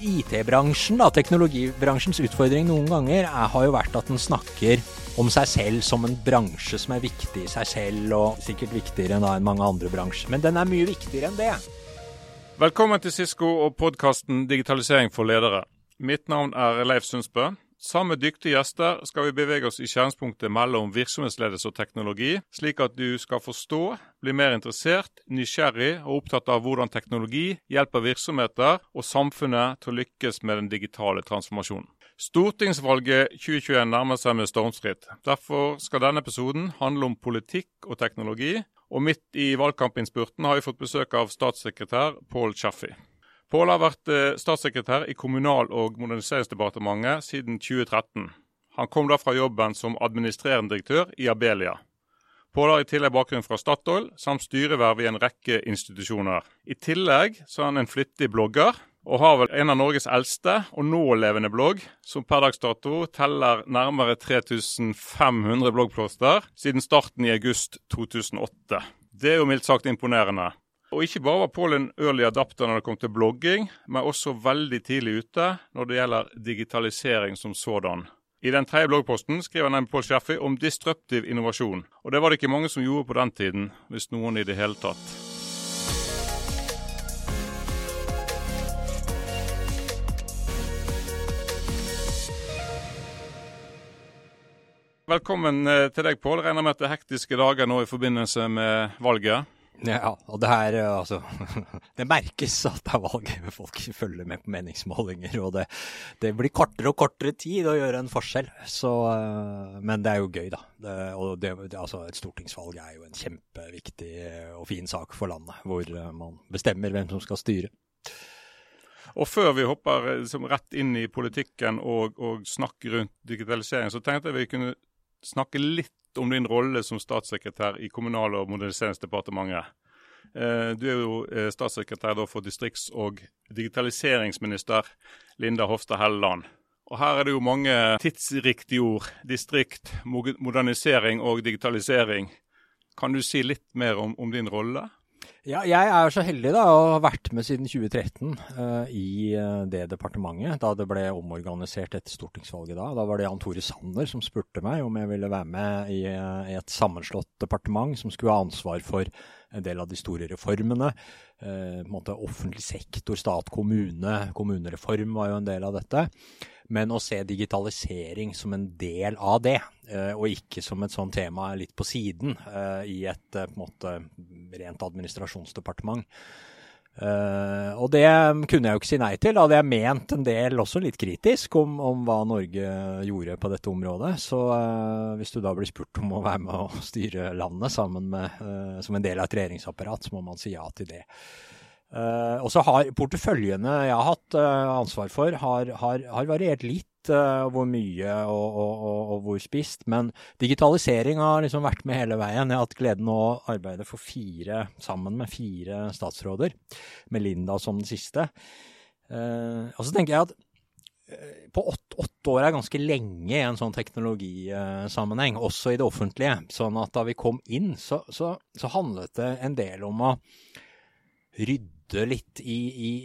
IT-bransjen, teknologibransjens utfordring noen ganger er, har jo vært at den snakker om seg selv som en bransje som er viktig i seg selv, og sikkert viktigere enn, enn mange andre bransjer. Men den er mye viktigere enn det. Velkommen til Sisko og podkasten Digitalisering for ledere. Mitt navn er Leif Sundsbø. Sammen med dyktige gjester skal vi bevege oss i skjæringspunktet mellom virksomhetsledelse og teknologi, slik at du skal forstå, bli mer interessert, nysgjerrig og opptatt av hvordan teknologi hjelper virksomheter og samfunnet til å lykkes med den digitale transformasjonen. Stortingsvalget 2021 nærmer seg med stormskritt. Derfor skal denne episoden handle om politikk og teknologi. Og midt i valgkampinnspurten har vi fått besøk av statssekretær Pål Chaffey. Pål har vært eh, statssekretær i Kommunal- og moderniseringsdepartementet siden 2013. Han kom da fra jobben som administrerende direktør i Abelia. Pål har i tillegg bakgrunn fra Statoil, samt styreverv i en rekke institusjoner. I tillegg så er han en flittig blogger, og har vel en av Norges eldste og nålevende blogg, som per dags dato teller nærmere 3500 bloggposter siden starten i august 2008. Det er jo mildt sagt imponerende. Og ikke bare var Pål en early adapter når det kom til blogging, men også veldig tidlig ute når det gjelder digitalisering som sådan. I den tredje bloggposten skriver nemlig Pål Schaffi om disruptiv innovasjon. Og det var det ikke mange som gjorde på den tiden, hvis noen i det hele tatt. Velkommen eh, til deg, Pål. Regner med at det er hektiske dager nå i forbindelse med valget. Ja, og det her, altså Det merkes at det er valg. Folk følger med på meningsmålinger. Og det, det, blir kortere og kortere tid å gjøre en forskjell. Så, eh, men det er jo gøy, da. Det, og det, altså, et stortingsvalg er jo en kjempeviktig og fin sak for landet. Hvor eh, man bestemmer hvem som skal styre. Og før vi hopper liksom, rett inn i politikken og, og snakker rundt digitalisering, så tenkte jeg vi kunne snakke litt om din rolle som statssekretær i Kommunal- og moderniseringsdepartementet. Eh, du er jo eh, statssekretær for distrikts- og digitaliseringsminister Linda Hofstad Helleland. Og Her er det jo mange tidsriktige ord. Distrikt, modernisering og digitalisering. Kan du si litt mer om, om din rolle? Ja, jeg er så heldig da, å ha vært med siden 2013 uh, i uh, det departementet, da det ble omorganisert etter stortingsvalget da. Da var det Jan Tore Sanner som spurte meg om jeg ville være med i, uh, i et sammenslått departement som skulle ha ansvar for en del av de store reformene. måte Offentlig sektor, stat, kommune. Kommunereform var jo en del av dette. Men å se digitalisering som en del av det, eh, og ikke som et sånt tema litt på siden eh, i et eh, på en måte rent administrasjonsdepartement. Uh, og det kunne jeg jo ikke si nei til. Da hadde jeg ment en del også litt kritisk om, om hva Norge gjorde på dette området. Så uh, hvis du da blir spurt om å være med og styre landet sammen med, uh, som en del av et regjeringsapparat, så må man si ja til det. Uh, og så har porteføljene jeg har hatt uh, ansvar for, har, har, har variert litt uh, hvor mye og, og, og, og, hvor spist. Men digitalisering har liksom vært med hele veien. Jeg har hatt gleden av å arbeide for fire, sammen med fire statsråder, med Linda som den siste. og så tenker jeg at på åtte, åtte, år er ganske lenge i en sånn teknologisammenheng, også i det offentlige. Sånn at da vi kom inn, så, så, så handlet det en del om å rydde rydde litt i,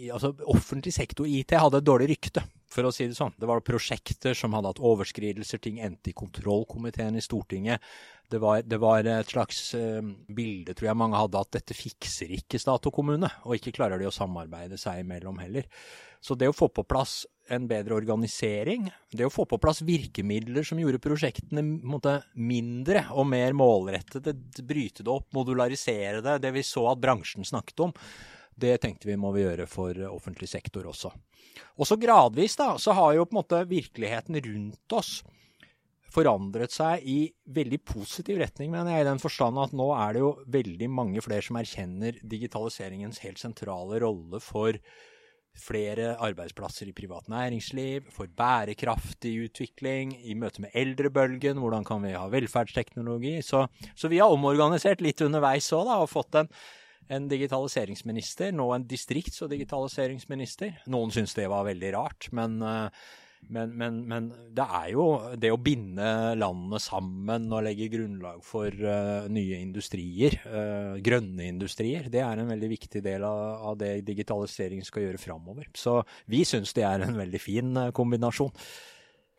i altså Offentlig sektor IT hadde et dårlig rykte, for å si det sånn. Det var prosjekter som hadde hatt overskridelser, ting endte i kontrollkomiteen i Stortinget. Det var, det var et slags uh, bilde, tror jeg mange hadde, at dette fikser ikke stat og kommune. Og ikke klarer de å samarbeide seg imellom heller. Så det å få på plass en bedre organisering, det å få på plass virkemidler som gjorde prosjektene måte, mindre og mer målrettede, bryte det opp, modularisere det, det vi så at bransjen snakket om, det tenkte vi må vi gjøre for offentlig sektor også. Og så gradvis da, så har jo på en måte virkeligheten rundt oss forandret seg i veldig positiv retning, mener jeg, i den forstand at nå er det jo veldig mange flere som erkjenner digitaliseringens helt sentrale rolle for flere arbeidsplasser i privat næringsliv, for bærekraftig utvikling, i møte med eldrebølgen, hvordan kan vi ha velferdsteknologi. Så, så vi har omorganisert litt underveis òg, og fått en en digitaliseringsminister, nå en distrikts- og digitaliseringsminister. Noen syns det var veldig rart, men, eh, Men, men, men, det er jo det å binde landene sammen og legge grunnlag for uh, nye industrier, uh, grønne industrier, det er en veldig viktig del av, av det digitalisering skal gjøre framover. Så vi syns det er en veldig fin kombinasjon.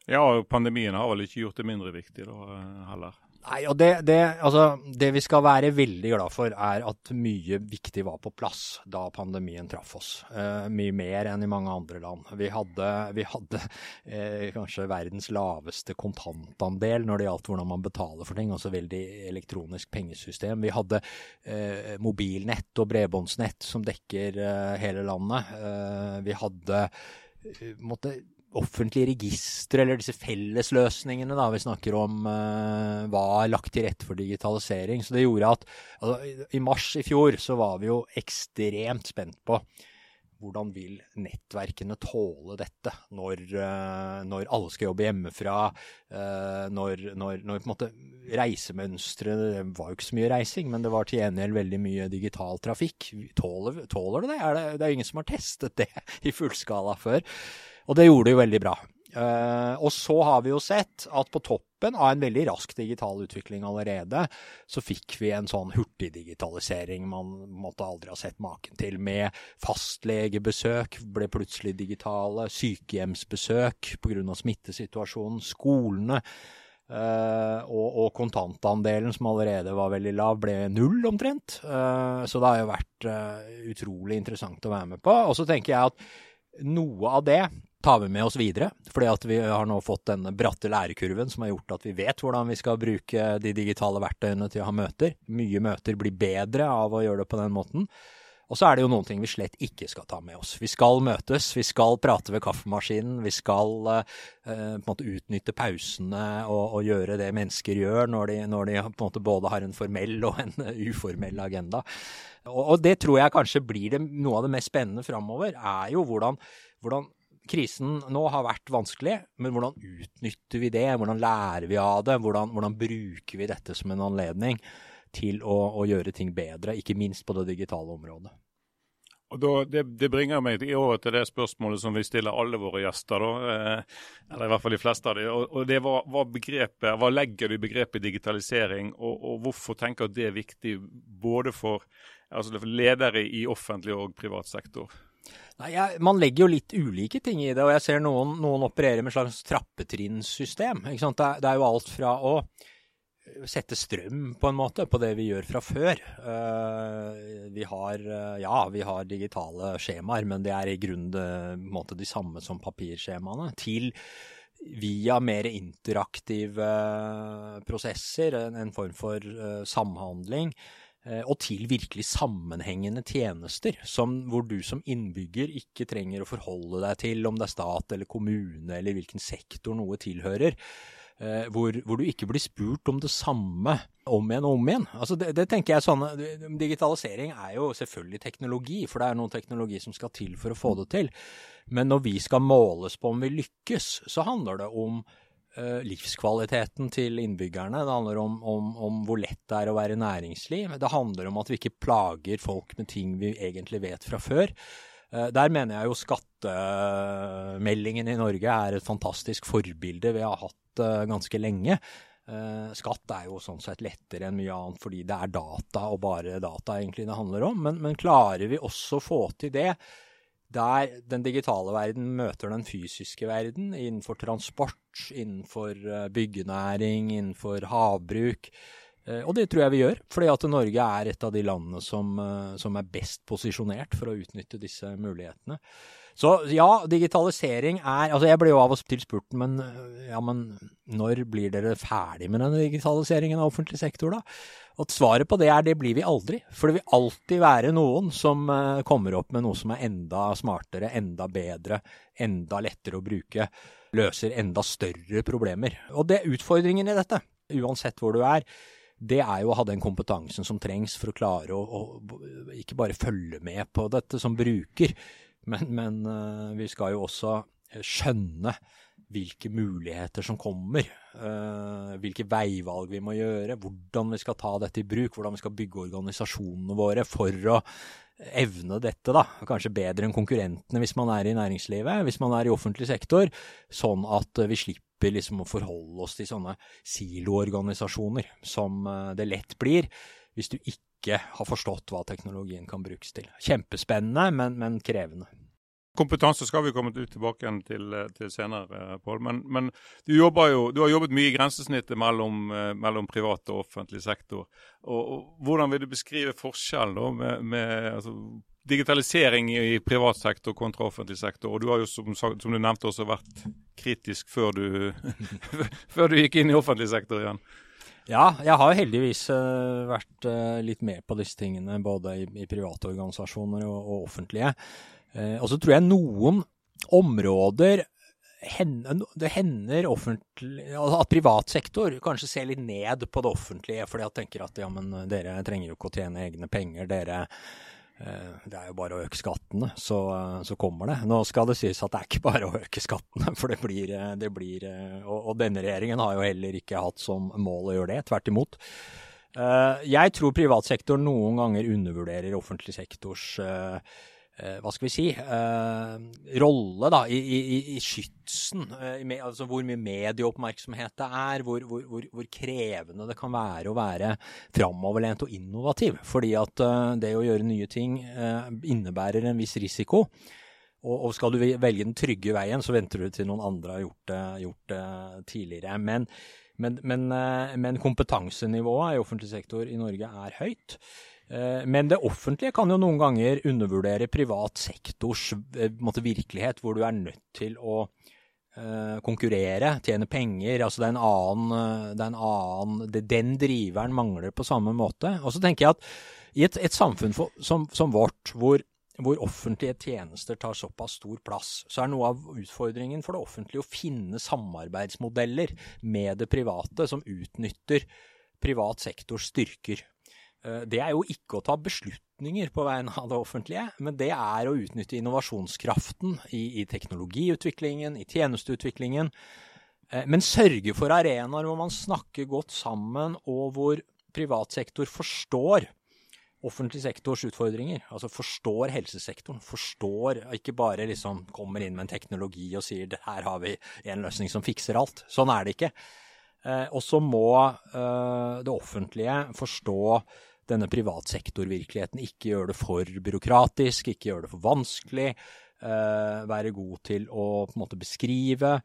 Ja, pandemien har vel ikke gjort det mindre viktig da heller? Nei, og det, det, altså, det, vi skal være veldig glad for, er at mye viktig var på plass da pandemien traff oss. Eh, mye mer enn i mange andre land. Vi hadde, vi hadde eh, kanskje verdens laveste kontantandel når det gjaldt hvordan man betaler for ting. Altså veldig elektronisk pengesystem. Vi hadde eh, mobilnett og bredbåndsnett som dekker eh, hele landet. Eh, vi hadde eh, måtte offentlige registre, eller disse fellesløsningene da, vi snakker om, uh, var lagt til rette for digitalisering. Så det gjorde at altså, i mars i fjor så var vi jo ekstremt spent på hvordan vil nettverkene tåle dette når, uh, når alle skal jobbe hjemmefra? Uh, når, når, når, på en måte reisemønstre Det var jo ikke så mye reising, men det var til gjengjeld veldig mye digital trafikk. Tåler, tåler det det? Er det? Det er ingen som har testet det i fullskala før. Og det gjorde det jo veldig bra. Uh, og så har vi jo sett at på toppen av en veldig rask digital utvikling allerede, så fikk vi en sånn hurtigdigitalisering man måtte aldri ha sett maken til. Med fastlegebesøk ble plutselig digitale, sykehjemsbesøk pga. smittesituasjonen, skolene. Uh, og, og, kontantandelen, som allerede var veldig lav, ble null omtrent. Uh, så det har jo vært utrolig interessant å være med på. Og så tenker jeg at noe av det tar vi med oss videre. Fordi at vi har nå fått denne bratte lærekurven som har gjort at vi vet hvordan vi skal bruke de digitale verktøyene til å ha møter. Mye møter blir bedre av å gjøre det på den måten. Og så er det jo noen ting vi slett ikke skal ta med oss. Vi skal møtes, vi skal prate ved kaffemaskinen, vi skal eh, på en måte utnytte pausene og, og, gjøre det mennesker gjør når de, når de, på en måte både har en formell og en uformell agenda. Og, og det tror jeg kanskje blir det, noe av det mest spennende framover, er jo hvordan, hvordan krisen nå har vært vanskelig, men hvordan utnytter vi det? Hvordan lærer vi av det? Hvordan, hvordan bruker vi dette som en anledning? til å, å, gjøre ting bedre, ikke minst på det digitale området. Da, det, det, bringer meg i over til det spørsmålet som vi stiller alle våre gjester. Da, eh, eller i hvert fall de fleste av dem. Og, og det var, var begrepet, Hva legger du i begrepet digitalisering, og, og hvorfor tenker du at det er viktig både for, altså ledere i offentlig og privat sektor? Nei, jeg, Man legger jo litt ulike ting i det, og jeg ser noen, noen opererer med et slags trappetrinnssystem. Det, det, er jo alt fra å sette strøm på en måte på det vi gjør fra før. Uh, vi har, uh, ja, vi har digitale skjemaer, men det er i grunnen måte, de samme som papirskjemaene. Til via mer interaktive prosesser, en, en form for samhandling. Og til virkelig sammenhengende tjenester, som, hvor du som innbygger ikke trenger å forholde deg til om det er stat eller kommune eller hvilken sektor noe tilhører. Eh, hvor, hvor, du ikke blir spurt om det samme om igjen og om igjen. Altså det, det, tenker jeg sånn, Digitalisering er jo selvfølgelig teknologi, for det er noen teknologi som skal til for å få det til. Men når vi skal måles på om vi lykkes, så handler det om livskvaliteten til innbyggerne. Det handler om, om, om, hvor lett det er å være næringsliv. Det handler om at vi ikke plager folk med ting vi egentlig vet fra før. Uh, der mener jeg jo skattemeldingen i Norge er et fantastisk forbilde vi har hatt uh, ganske lenge. Skatt er jo sånn sett lettere enn mye annet fordi det er data og bare data egentlig det handler om. Men, men klarer vi også å få til det der den digitale verden møter den fysiske verden innenfor transport, innenfor uh, byggenæring, innenfor havbruk. Og det tror jeg vi gjør, fordi at Norge er et av de landene som, som er best posisjonert for å utnytte disse mulighetene. Så ja, digitalisering er Altså, jeg ble jo av og til spurt, men ja, men når blir dere ferdig med den digitaliseringen av offentlig sektor, da? Og svaret på det er det blir vi aldri. For det vil alltid være noen som uh, kommer opp med noe som er enda smartere, enda bedre, enda lettere å bruke. Løser enda større problemer. Og det er utfordringen i dette, uansett hvor du er det er jo å ha den kompetansen som trengs for å klare å, å, ikke bare følge med på dette som bruker, men, men uh, vi skal jo også skjønne hvilke muligheter som kommer. Uh, hvilke veivalg vi må gjøre, hvordan vi skal ta dette i bruk, hvordan vi skal bygge organisasjonene våre for å evne dette, da. Kanskje bedre enn konkurrentene hvis man er i næringslivet, hvis man er i offentlig sektor. Sånn at vi slipper liksom å forholde oss til sånne siloorganisasjoner som eh, det lett blir hvis du ikke har forstått hva teknologien kan brukes til. Kjempespennende, men, men krevende. Kompetanse skal vi komme tilbake til, til senere, eh, Pål. Men, men du, jo, du, har jobbet mye i grensesnittet mellom, eh, mellom privat og offentlig sektor. Og, og, hvordan vil du beskrive forskjellen med, med altså, digitalisering i privat sektor kontra offentlig sektor? Og du har jo, som, som du nevnte, også vært kritisk før du, før du gikk inn i offentlig sektor igjen. Ja, jeg har heldigvis uh, vært uh, litt med på disse tingene, både i, i private organisasjoner og, og offentlige. Uh, og så tror jeg noen områder det hender altså at privat sektor kanskje ser litt ned på det offentlige, fordi de tenker at ja, men dere trenger jo ikke å tjene egne penger. dere Eh, det er jo bare å øke skattene, så, så, kommer det. Nå skal det sies at det er ikke bare å øke skattene, for det blir, eh, det blir eh, og, og, denne regjeringen har jo heller ikke hatt som mål å gjøre det, tvert imot. Jeg tror privat sektor noen ganger undervurderer offentlig sektors Eh, hva skal vi si, eh, rolle da, i, i, i skytsen. Eh, altså hvor mye medieoppmerksomhet det er, hvor, hvor, hvor, hvor, krevende det kan være å være framoverlent og innovativ. Fordi at det å gjøre nye ting innebærer en viss risiko. Og, og, skal du velge den trygge veien, så venter du til noen andre har gjort det, gjort det tidligere. Men, men, men, men kompetansenivået i offentlig sektor i Norge er høyt. Eh, men det offentlige kan jo noen ganger undervurdere privat sektors eh, måte, virkelighet, hvor du er nødt til å uh, konkurrere, tjene penger. altså det er en annen, det er en annen Den driveren mangler på samme måte. Og så tenker jeg at i et, et samfunn for, som, som, vårt, hvor, hvor, offentlige tjenester tar såpass stor plass, så er noe av utfordringen for det offentlige å finne samarbeidsmodeller med det private som utnytter privat sektors styrker. Eh, det er jo ikke å ta beslutninger på vegne av det offentlige, men det er å utnytte innovasjonskraften i, i teknologiutviklingen, i tjenesteutviklingen. Eh, men sørge for arenaer hvor man snakker godt sammen, og hvor privat sektor forstår offentlig sektors utfordringer. Altså forstår helsesektoren. Forstår, ikke bare liksom kommer inn med en teknologi og sier her har vi en løsning som fikser alt. Sånn er det ikke. Eh, og så må det offentlige forstå denne privatsektorvirkeligheten. Ikke gjøre det for byråkratisk, ikke gjøre det for vanskelig. Uh, være god til å måte beskrive.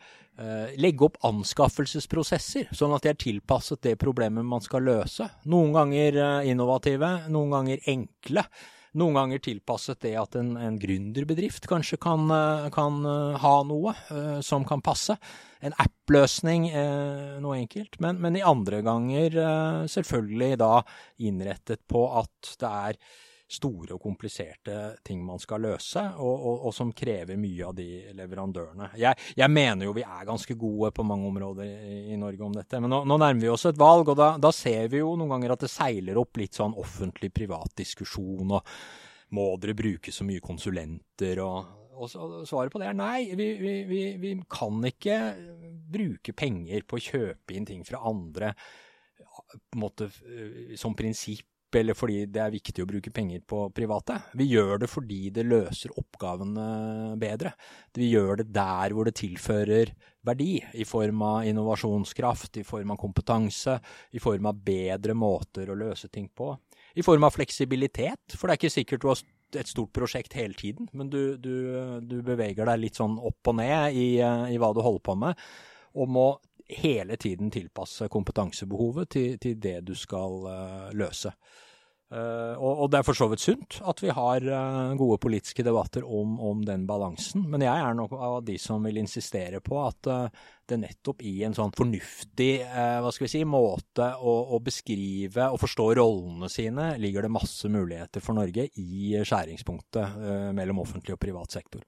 Legge opp anskaffelsesprosesser, sånn at de er tilpasset det problemet man skal løse. Noen ganger innovative, noen ganger enkle. Noen ganger tilpasset det at en, en gründerbedrift kanskje kan, kan ha noe som kan passe en app-løsning, eh, noe enkelt. Men, men, i andre ganger eh, selvfølgelig da innrettet på at det er store og kompliserte ting man skal løse, og, og, og som krever mye av de leverandørene. Jeg, jeg, mener jo vi er ganske gode på mange områder i, i Norge om dette, men nå, nå, nærmer vi oss et valg, og da, da, ser vi jo noen ganger at det seiler opp litt sånn offentlig-privat diskusjon, og må dere bruke så mye konsulenter, og, og svaret på det er nei. Vi, vi, vi, kan ikke bruke penger på å kjøpe inn ting fra andre måte, eh, som prinsipp, eller fordi det er viktig å bruke penger på private. Vi gjør det fordi det løser oppgavene bedre. Vi gjør det der hvor det tilfører verdi, i form av innovasjonskraft, i form av kompetanse, i form av bedre måter å løse ting på. I form av fleksibilitet, for det er ikke sikkert du har et stort prosjekt hele tiden, men du, du, du beveger deg litt sånn opp og ned i, i, hva du holder på med, Om må hele tiden tilpasse kompetansebehovet til, til det du skal uh, løse. Uh, og, og, det er for så vidt sunt at vi har uh, gode politiske debatter om, om, den balansen. Men jeg er nok av de som vil insistere på at uh, det nettopp i en sånn fornuftig hva skal vi si, måte å, å, beskrive og forstå rollene sine, ligger det masse muligheter for Norge i skjæringspunktet mellom offentlig og privat sektor.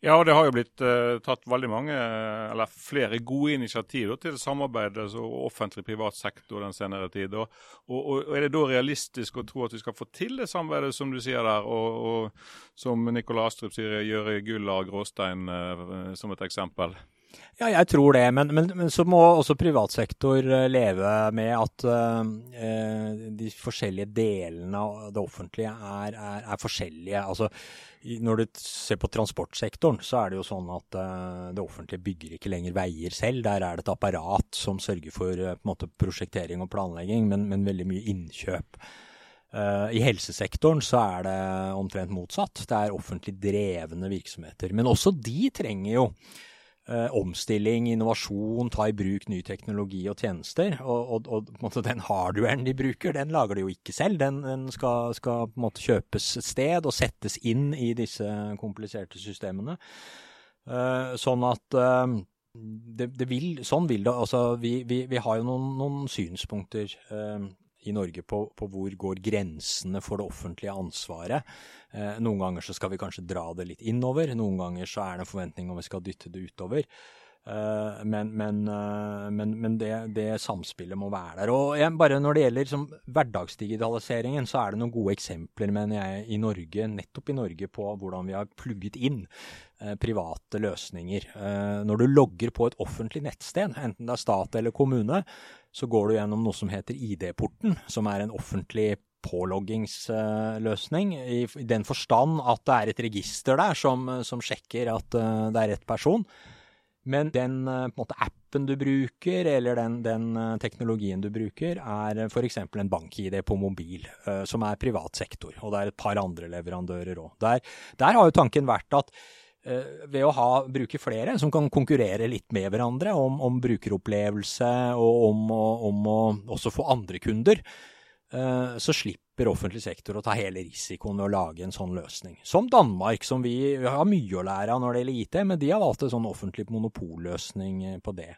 Ja, og det har jo blitt uh, tatt veldig mange, eller flere gode initiativ til samarbeid altså offentlig-privat sektor den senere tid. Og, og, og, Er det da realistisk å tro at vi skal få til det samarbeidet som du sier der, og, og som Nikolai Astrup sier, gjøre gull av gråstein uh, som et eksempel? Ja, jeg tror det. Men, men, men, så må også privatsektor eh, leve med at uh, de forskjellige delene av det offentlige er, er, er forskjellige. Altså, når du ser på transportsektoren, så er det jo sånn at uh, det offentlige bygger ikke lenger veier selv. Der er det et apparat som sørger for uh, måte, prosjektering og planlegging, men, men veldig mye innkjøp. I helsesektoren så er det omtrent motsatt. Det er offentlig drevne virksomheter. Men også de trenger jo omstilling, innovasjon, ta i bruk ny teknologi og tjenester. Og, og, og den hardwaren de bruker, den lager de jo ikke selv. Den, den skal, skal, på en måte kjøpes et sted og settes inn i disse kompliserte systemene. Eh, sånn at eh, det, det vil, sånn vil det. Altså, vi, vi, vi har jo noen, noen synspunkter eh, i Norge på, på, hvor går grensene for det offentlige ansvaret. Eh, noen ganger så skal vi kanskje dra det litt innover, noen ganger så er det en forventning om vi skal dytte det utover. Eh, men, men, uh, men, men det, det, samspillet må være der. Og bare Når det gjelder som, hverdagsdigitaliseringen, så er det noen gode eksempler mener jeg, i Norge, nettopp i Norge på hvordan vi har plugget inn uh, private løsninger. når du logger på et offentlig nettsted, enten det er stat eller kommune, så går du gjennom noe som heter ID-porten, som er en offentlig påloggingsløsning, i, den forstand at det er et register der som, som sjekker at uh, det er rett person. Men den uh, måte, appen du bruker, eller den, den uh, teknologien du bruker, er f.eks. en bank-ID på mobil, som er privat sektor. Og det er et par andre leverandører òg. Der, der har jo tanken vært at Eh, ved å ha, bruke flere som kan konkurrere litt med hverandre om, om brukeropplevelse og om, om, å også få andre kunder, eh, så slipper offentlig sektor å ta hele risikoen ved å lage en sånn løsning. Som Danmark, som vi har mye å lære av når det gjelder IT, men de har valgt en sånn offentlig monopolløsning eh, på det.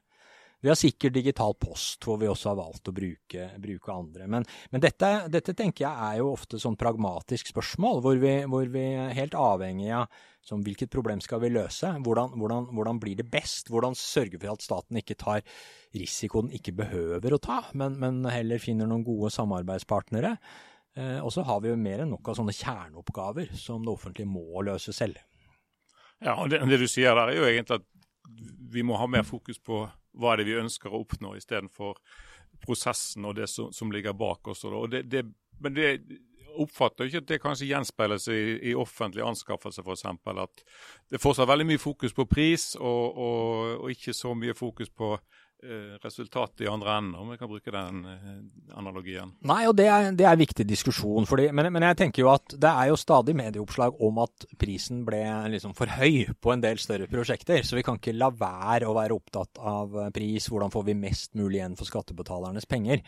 Vi har sikkert digital post, hvor vi også har valgt å bruke, bruke andre. Men, men dette, dette, tenker jeg er jo ofte sånn pragmatisk spørsmål, hvor vi, hvor vi er helt avhengig av som hvilket problem skal vi løse? Hvordan, hvordan, hvordan, blir det best? Hvordan sørge for at staten ikke tar risiko den ikke behøver å ta, men, men heller finner noen gode samarbeidspartnere? Eh, og så har vi jo mer enn nok av sånne kjerneoppgaver som det offentlige må løse selv. Ja, og det, det du sier der er jo egentlig at vi må ha mer fokus på hva er det vi ønsker å oppnå, istedenfor prosessen og det som, som ligger bak oss. Det, det, men det oppfatter ikke at det kanskje gjenspeiles i, i offentlige anskaffelser f.eks. At det er fortsatt veldig mye fokus på pris, og, og, og ikke så mye fokus på resultatet i andre enden, om vi kan bruke den eh, analogien. Nei, og det er, det er viktig diskusjon. Fordi, men, men, jeg tenker jo at det er jo stadig medieoppslag om at prisen ble liksom for høy på en del større prosjekter. Så vi kan ikke la være å være opptatt av pris. Hvordan får vi mest mulig igjen for skattebetalernes penger?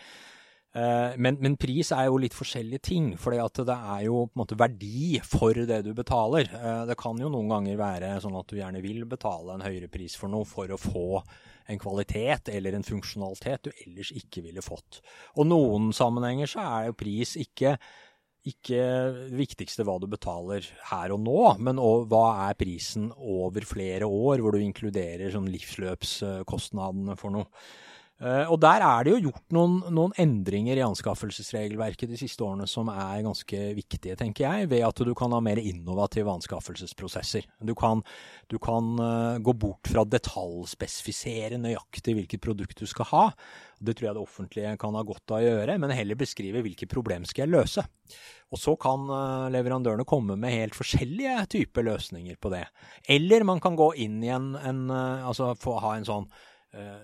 Eh, men, men, pris er jo litt forskjellige ting, for det er jo på en måte verdi for det du betaler. Eh, det kan jo noen ganger være sånn at du gjerne vil betale en høyere pris for noe for å få en kvalitet eller en funksjonalitet du ellers ikke ville fått. Og noen sammenhenger så er jo pris ikke, ikke det viktigste hva du betaler her og nå, men hva er prisen over flere år, hvor du inkluderer sånn livsløpskostnadene for noe. Uh, og der er det jo gjort noen, noen, endringer i anskaffelsesregelverket de siste årene som er ganske viktige, tenker jeg, ved at du kan ha mer innovative anskaffelsesprosesser. Du kan, du kan uh, gå bort fra å detaljspesifisere nøyaktig hvilket produkt du skal ha. Det tror jeg det offentlige kan ha godt av å gjøre, men heller beskrive hvilke problem skal jeg løse. Og så kan uh, leverandørene komme med helt forskjellige typer løsninger på det. Eller man kan gå inn i en, en altså få ha en sånn Eh,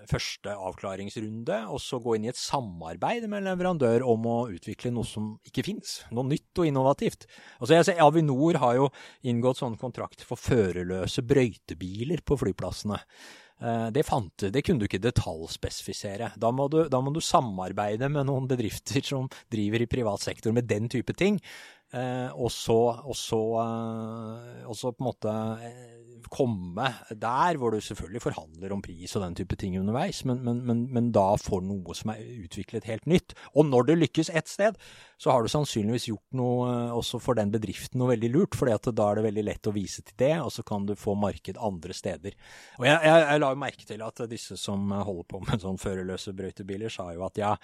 første avklaringsrunde, og så gå inn i et samarbeid med leverandør om å utvikle noe som ikke fins. Noe nytt og innovativt. Altså jeg ser, Avinor har jo inngått sånn kontrakt for førerløse brøytebiler på flyplassene. Eh, det, fant, det kunne du ikke detaljspesifisere. Da må, du, da må du samarbeide med noen bedrifter som driver i privat sektor med den type ting. Eh, og så, og så, og så på en måte komme der hvor du selvfølgelig forhandler om pris og den type ting underveis, men, men, men, men, da får noe som er utviklet helt nytt. Og når du lykkes ett sted, så har du sannsynligvis gjort noe eh, også for den bedriften noe veldig lurt, for da er det veldig lett å vise til det, og så kan du få marked andre steder. Og jeg, jeg, jeg la jo merke til at disse som holder på med sånn førerløse brøytebiler, sa jo at ja,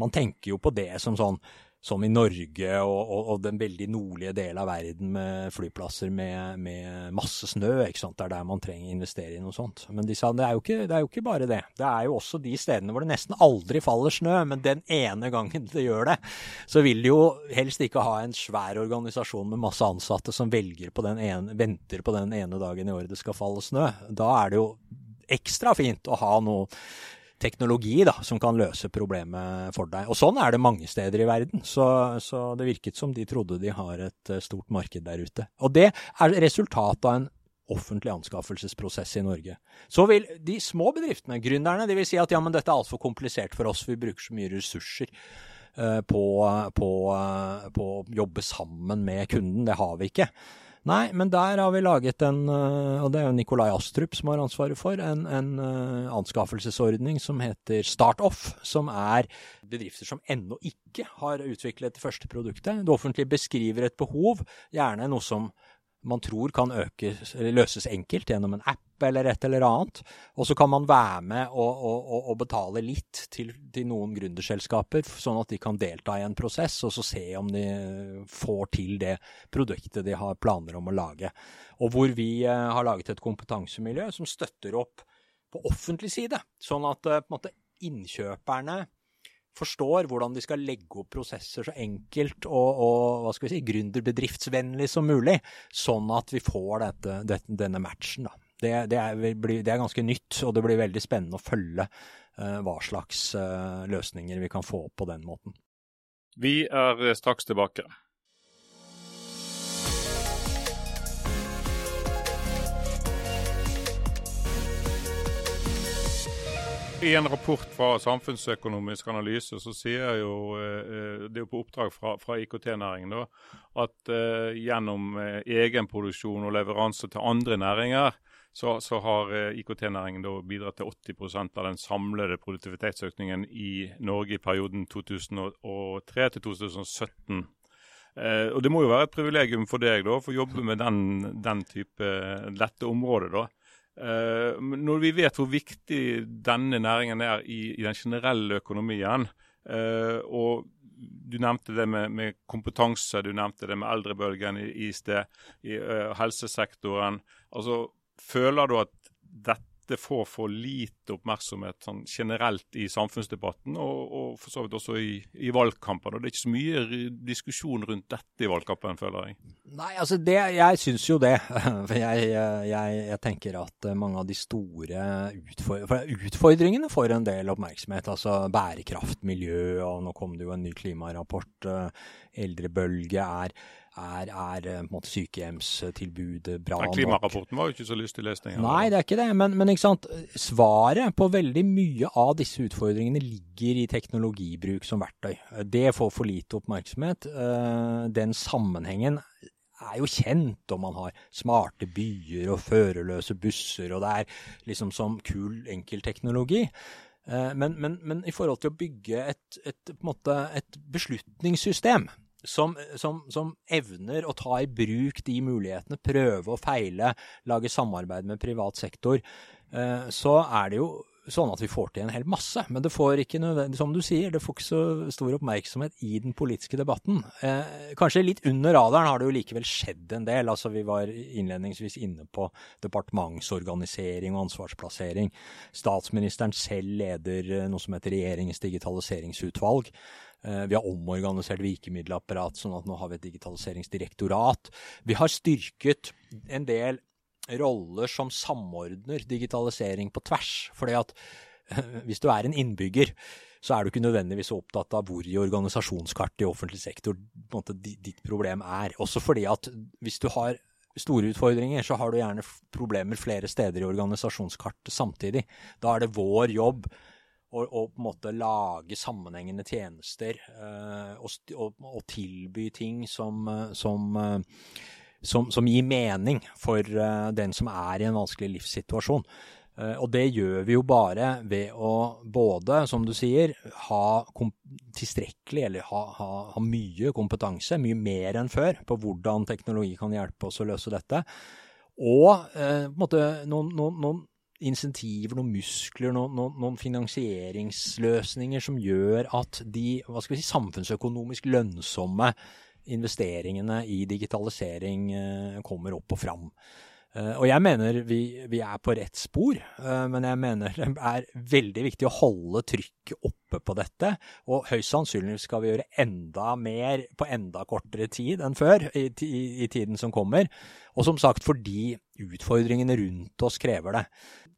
man tenker jo på det som sånn som i Norge og, og, og, den veldig nordlige delen av verden med flyplasser med, med, masse snø. ikke sant? Det er der man trenger å investere i noe sånt. Men de sa det er, ikke, det er, jo ikke, bare det. Det er jo også de stedene hvor det nesten aldri faller snø, men den ene gangen det gjør det, så vil de jo helst ikke ha en svær organisasjon med masse ansatte som på ene, venter på den ene dagen i året det skal falle snø. Da er det jo ekstra fint å ha noe teknologi da, som kan løse problemet for deg. Og sånn er det mange steder i verden. Så, så, det virket som de trodde de har et eh, stort marked der ute. Og det er resultatet av en offentlig anskaffelsesprosess i Norge. Så vil de små bedriftene, gründerne, de vil si at ja, men dette er altfor komplisert for oss, vi bruker så mye ressurser. På, uh, på å jobbe sammen med kunden. Det har vi ikke. Nei, men der har vi laget en, eh, og det er jo Nikolai Astrup som har ansvaret for, en, en uh, anskaffelsesordning som heter StartOff, som er bedrifter som ennå ikke har utviklet det første produktet. Det offentlige beskriver et behov, gjerne noe som man tror kan økes, løses enkelt gjennom en app eller et eller annet. Og så kan man være med og, og, og betale litt til, til, noen gründerselskaper, sånn at de kan delta i en prosess og så se om de får til det produktet de har planer om å lage. Og hvor vi eh, har laget et kompetansemiljø som støtter opp på offentlig side, sånn at eh, måte, innkjøperne forstår hvordan de skal legge opp prosesser så enkelt og, og hva skal vi si, gründerbedriftsvennlig som mulig, sånn at vi får dette, dette, denne matchen. Da. Det, det, er, det, er, ganske nytt, og det blir veldig spennende å følge uh, hva slags uh, løsninger vi kan få på den måten. Vi er straks tilbake. I en rapport fra Samfunnsøkonomisk analyse så sier jo, eh, det er jo på oppdrag fra, fra IKT-næringen, at gjennom egenproduksjon og leveranse til andre næringer, så, så har uh, IKT-næringen bidratt til 80% av den samlede produktivitetsøkningen i Norge i perioden 2003 til 2017. Eh, og Det må jo være et privilegium for deg da, for å jobbe med den, den type lette området. da. Eh, når vi vet hvor viktig denne næringen er i, i den generelle økonomien, eh, og du nevnte det med, med, kompetanse, du nevnte det med eldrebølgen i, i sted, i uh, helsesektoren. Altså, Føler du at dette får for lite oppmerksomhet sånn generelt i samfunnsdebatten, og, og for så vidt også i, i valgkampen. Og Det er ikke så mye diskusjon rundt dette i valgkampen, føler jeg. Nei, altså det, jeg syns jo det. Jeg, jeg, jeg, tenker at mange av de store utfordringene, utfordringene får en del oppmerksomhet. Altså bærekraft, miljø, og nå kom det jo en ny klimarapport. Eh, eldrebølge er er, er eh, måte sykehjemstilbudet bra nok? Klimarapporten var jo ikke så lystig lesning. Nei, det er ikke det. Men, men ikke svaret på veldig mye av disse utfordringene ligger i teknologibruk som verktøy. Det får for lite oppmerksomhet. Eh, den sammenhengen er jo kjent om man har smarte byer og førerløse busser, og det er liksom som kul enkeltteknologi. Eh, men, men, men, i forhold til å bygge et, et, et beslutningssystem som, som, som, evner å ta i bruk de mulighetene, prøve og feile, lage samarbeid med privat sektor, eh, så er det jo sånn at vi får til en hel masse. Men det får ikke nødvendig, som du sier, det får ikke så stor oppmerksomhet i den politiske debatten. Eh, kanskje litt under radaren har det jo likevel skjedd en del. altså Vi var innledningsvis inne på departementsorganisering og ansvarsplassering. Statsministeren selv leder eh, noe som heter Regjeringens digitaliseringsutvalg. Eh, vi har omorganisert virkemiddelapparat, sånn at nå har vi et digitaliseringsdirektorat. Vi har styrket en del roller som samordner digitalisering på tvers. Fordi at hvis du er en innbygger, så er du ikke nødvendigvis opptatt av hvor i organisasjonskartet i offentlig sektor måte, ditt problem er. Også fordi at hvis du har store utfordringer, så har du gjerne problemer flere steder i organisasjonskartet samtidig. Da er det vår jobb og, og, på en måte lage sammenhengende tjenester uh, og, og, og, tilby ting som, eh, som, uh, som, som gir mening for uh, den som er i en vanskelig livssituasjon. Og det gjør vi jo bare ved å både, som du sier, ha tilstrekkelig eller ha, ha, ha, mye kompetanse, mye mer enn før, på hvordan teknologi kan hjelpe oss å løse dette. Og på en måte noen, noen, noen insentiver, noen muskler, noen, noen, noen, finansieringsløsninger som gjør at de hva skal vi si, samfunnsøkonomisk lønnsomme investeringene i digitalisering eh, kommer opp og fram. Uh, og jeg mener vi, vi, er på rett spor, uh, men jeg mener det er veldig viktig å holde trykket oppe på dette. Og høyst sannsynlig skal vi gjøre enda mer på enda kortere tid enn før i, i, i tiden som kommer. Og som sagt fordi utfordringene rundt oss krever det.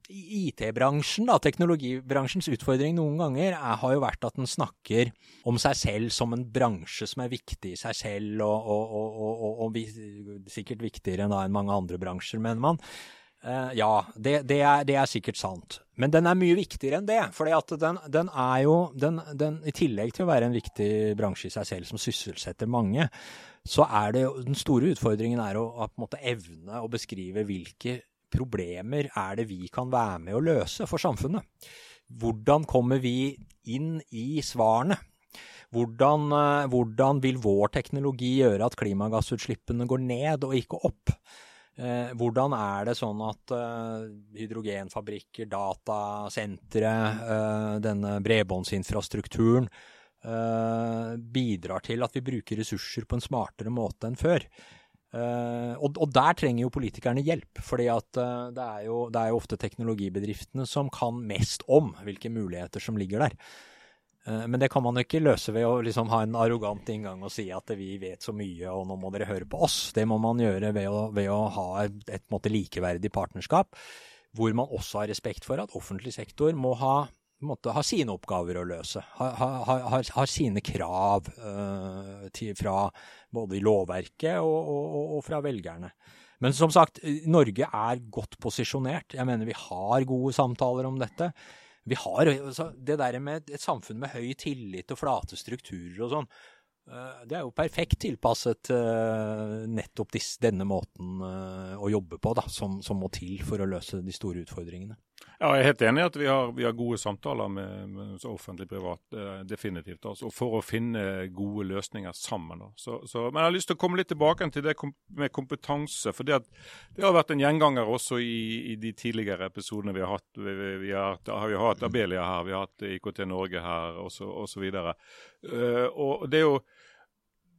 IT-bransjen, teknologibransjens utfordring noen ganger er, har jo vært at den snakker om seg selv som en bransje som er viktig i seg selv, og, og, og, og sikkert viktigere enn, mange andre bransjer, mener man. Uh, ja, det, det, er, det, er, sikkert sant. Men den er mye viktigere enn det. For den, den, er jo den, den, I tillegg til å være en viktig bransje i seg selv som sysselsetter mange, så er det den store utfordringen er å, å evne å beskrive hvilke problemer er det vi kan være med å løse for samfunnet? Hvordan kommer vi inn i svarene? Hvordan, eh, hvordan, vil vår teknologi gjøre at klimagassutslippene går ned og ikke opp? Eh, hvordan er det sånn at uh, hydrogenfabrikker, datasentre, uh, denne bredbåndsinfrastrukturen bidrar til at vi bruker ressurser på en smartere måte enn før? Og, og, der trenger jo politikerne hjelp. uh, det, det, er jo, ofte teknologibedriftene som kan mest om hvilke muligheter som ligger der. Uh, men det kan man jo ikke løse ved å liksom ha en arrogant inngang og si at vi vet så mye og nå må dere høre på oss. Det må man gjøre ved å, ved å ha et, et måte, likeverdig partnerskap, hvor man også har respekt for at offentlig sektor må ha måte, ha sine oppgaver å løse. Har, ha, ha, sine krav uh, til, fra både i lovverket og, og, og, fra velgerne. Men som sagt, Norge er godt posisjonert. Jeg mener vi har gode samtaler om dette. Vi har altså, Det der med et samfunn med høy tillit og flate strukturer og sånn, uh, det er jo perfekt tilpasset uh, nettopp disse, denne måten å jobbe på, da, som, som må til for å løse de store utfordringene. Ja, Jeg er helt enig i at vi har, vi har gode samtaler med, med offentlig-privat, eh, definitivt. Altså, for å finne gode løsninger sammen. Så, så, men jeg har lyst til å komme litt tilbake til det med kompetanse. for Det, har vært en gjenganger også i, i de tidligere episodene vi har hatt. Vi, vi, har, vi har hatt Abelia her, vi har hatt IKT Norge her osv. Uh, og det er jo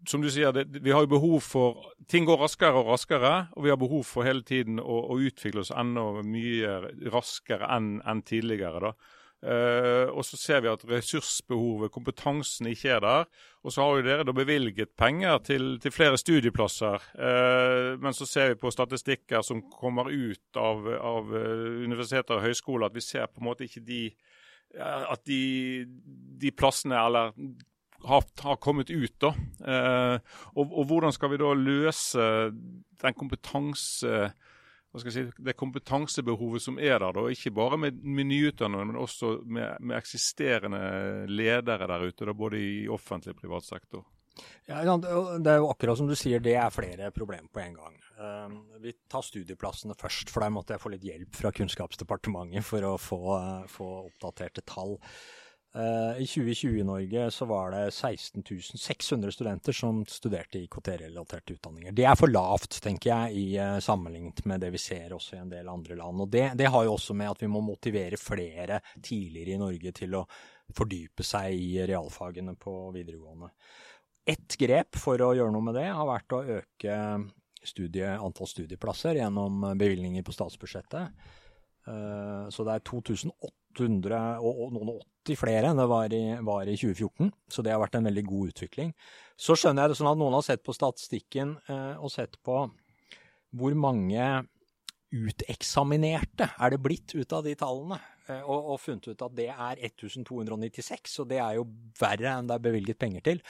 som du sier, det, vi har jo behov for Ting går raskere og raskere, og vi har behov for hele tiden å, å utvikle oss enda mye raskere enn en tidligere. da. Uh, og så ser vi at ressursbehovet, kompetansen, ikke er der. Og så har jo dere da bevilget penger til, til flere studieplasser. Uh, men så ser vi på statistikker som kommer ut av, av uh, universiteter og høyskoler, at vi ser på en måte ikke de at de, de plassene, eller har, har, kommet ut. da. Eh, og, og, hvordan skal vi da løse den kompetanse si, det kompetansebehovet som er der, da, ikke bare med, med nyutdannede, men også med, med, eksisterende ledere der ute, da, både i offentlig og privat sektor? Ja, Det er jo akkurat som du sier, det er flere problemer på en gang. Uh, vi tar studieplassene først, for der måtte jeg få litt hjelp fra Kunnskapsdepartementet for å få, uh, få oppdaterte tall. Eh, I 2020 i Norge så var det 16 600 studenter som studerte IKT-relaterte utdanninger. Det er for lavt, tenker jeg, i uh, sammenlignet med det vi ser også i en del andre land. Og det, det, har jo også med at vi må motivere flere tidligere i Norge til å fordype seg i realfagene på videregående. Ett grep for å gjøre noe med det har vært å øke studie, antall studieplasser gjennom bevilgninger på statsbudsjettet. Uh, så det er 2800 og, og noen 80 flere enn det var i, var i, 2014. Så det har vært en veldig god utvikling. Så skjønner jeg det sånn at noen har sett på statistikken eh, og sett på hvor mange uteksaminerte er det blitt ut av de tallene. Eh, og, og, funnet ut at det er 1296, og det er jo verre enn det er bevilget penger til.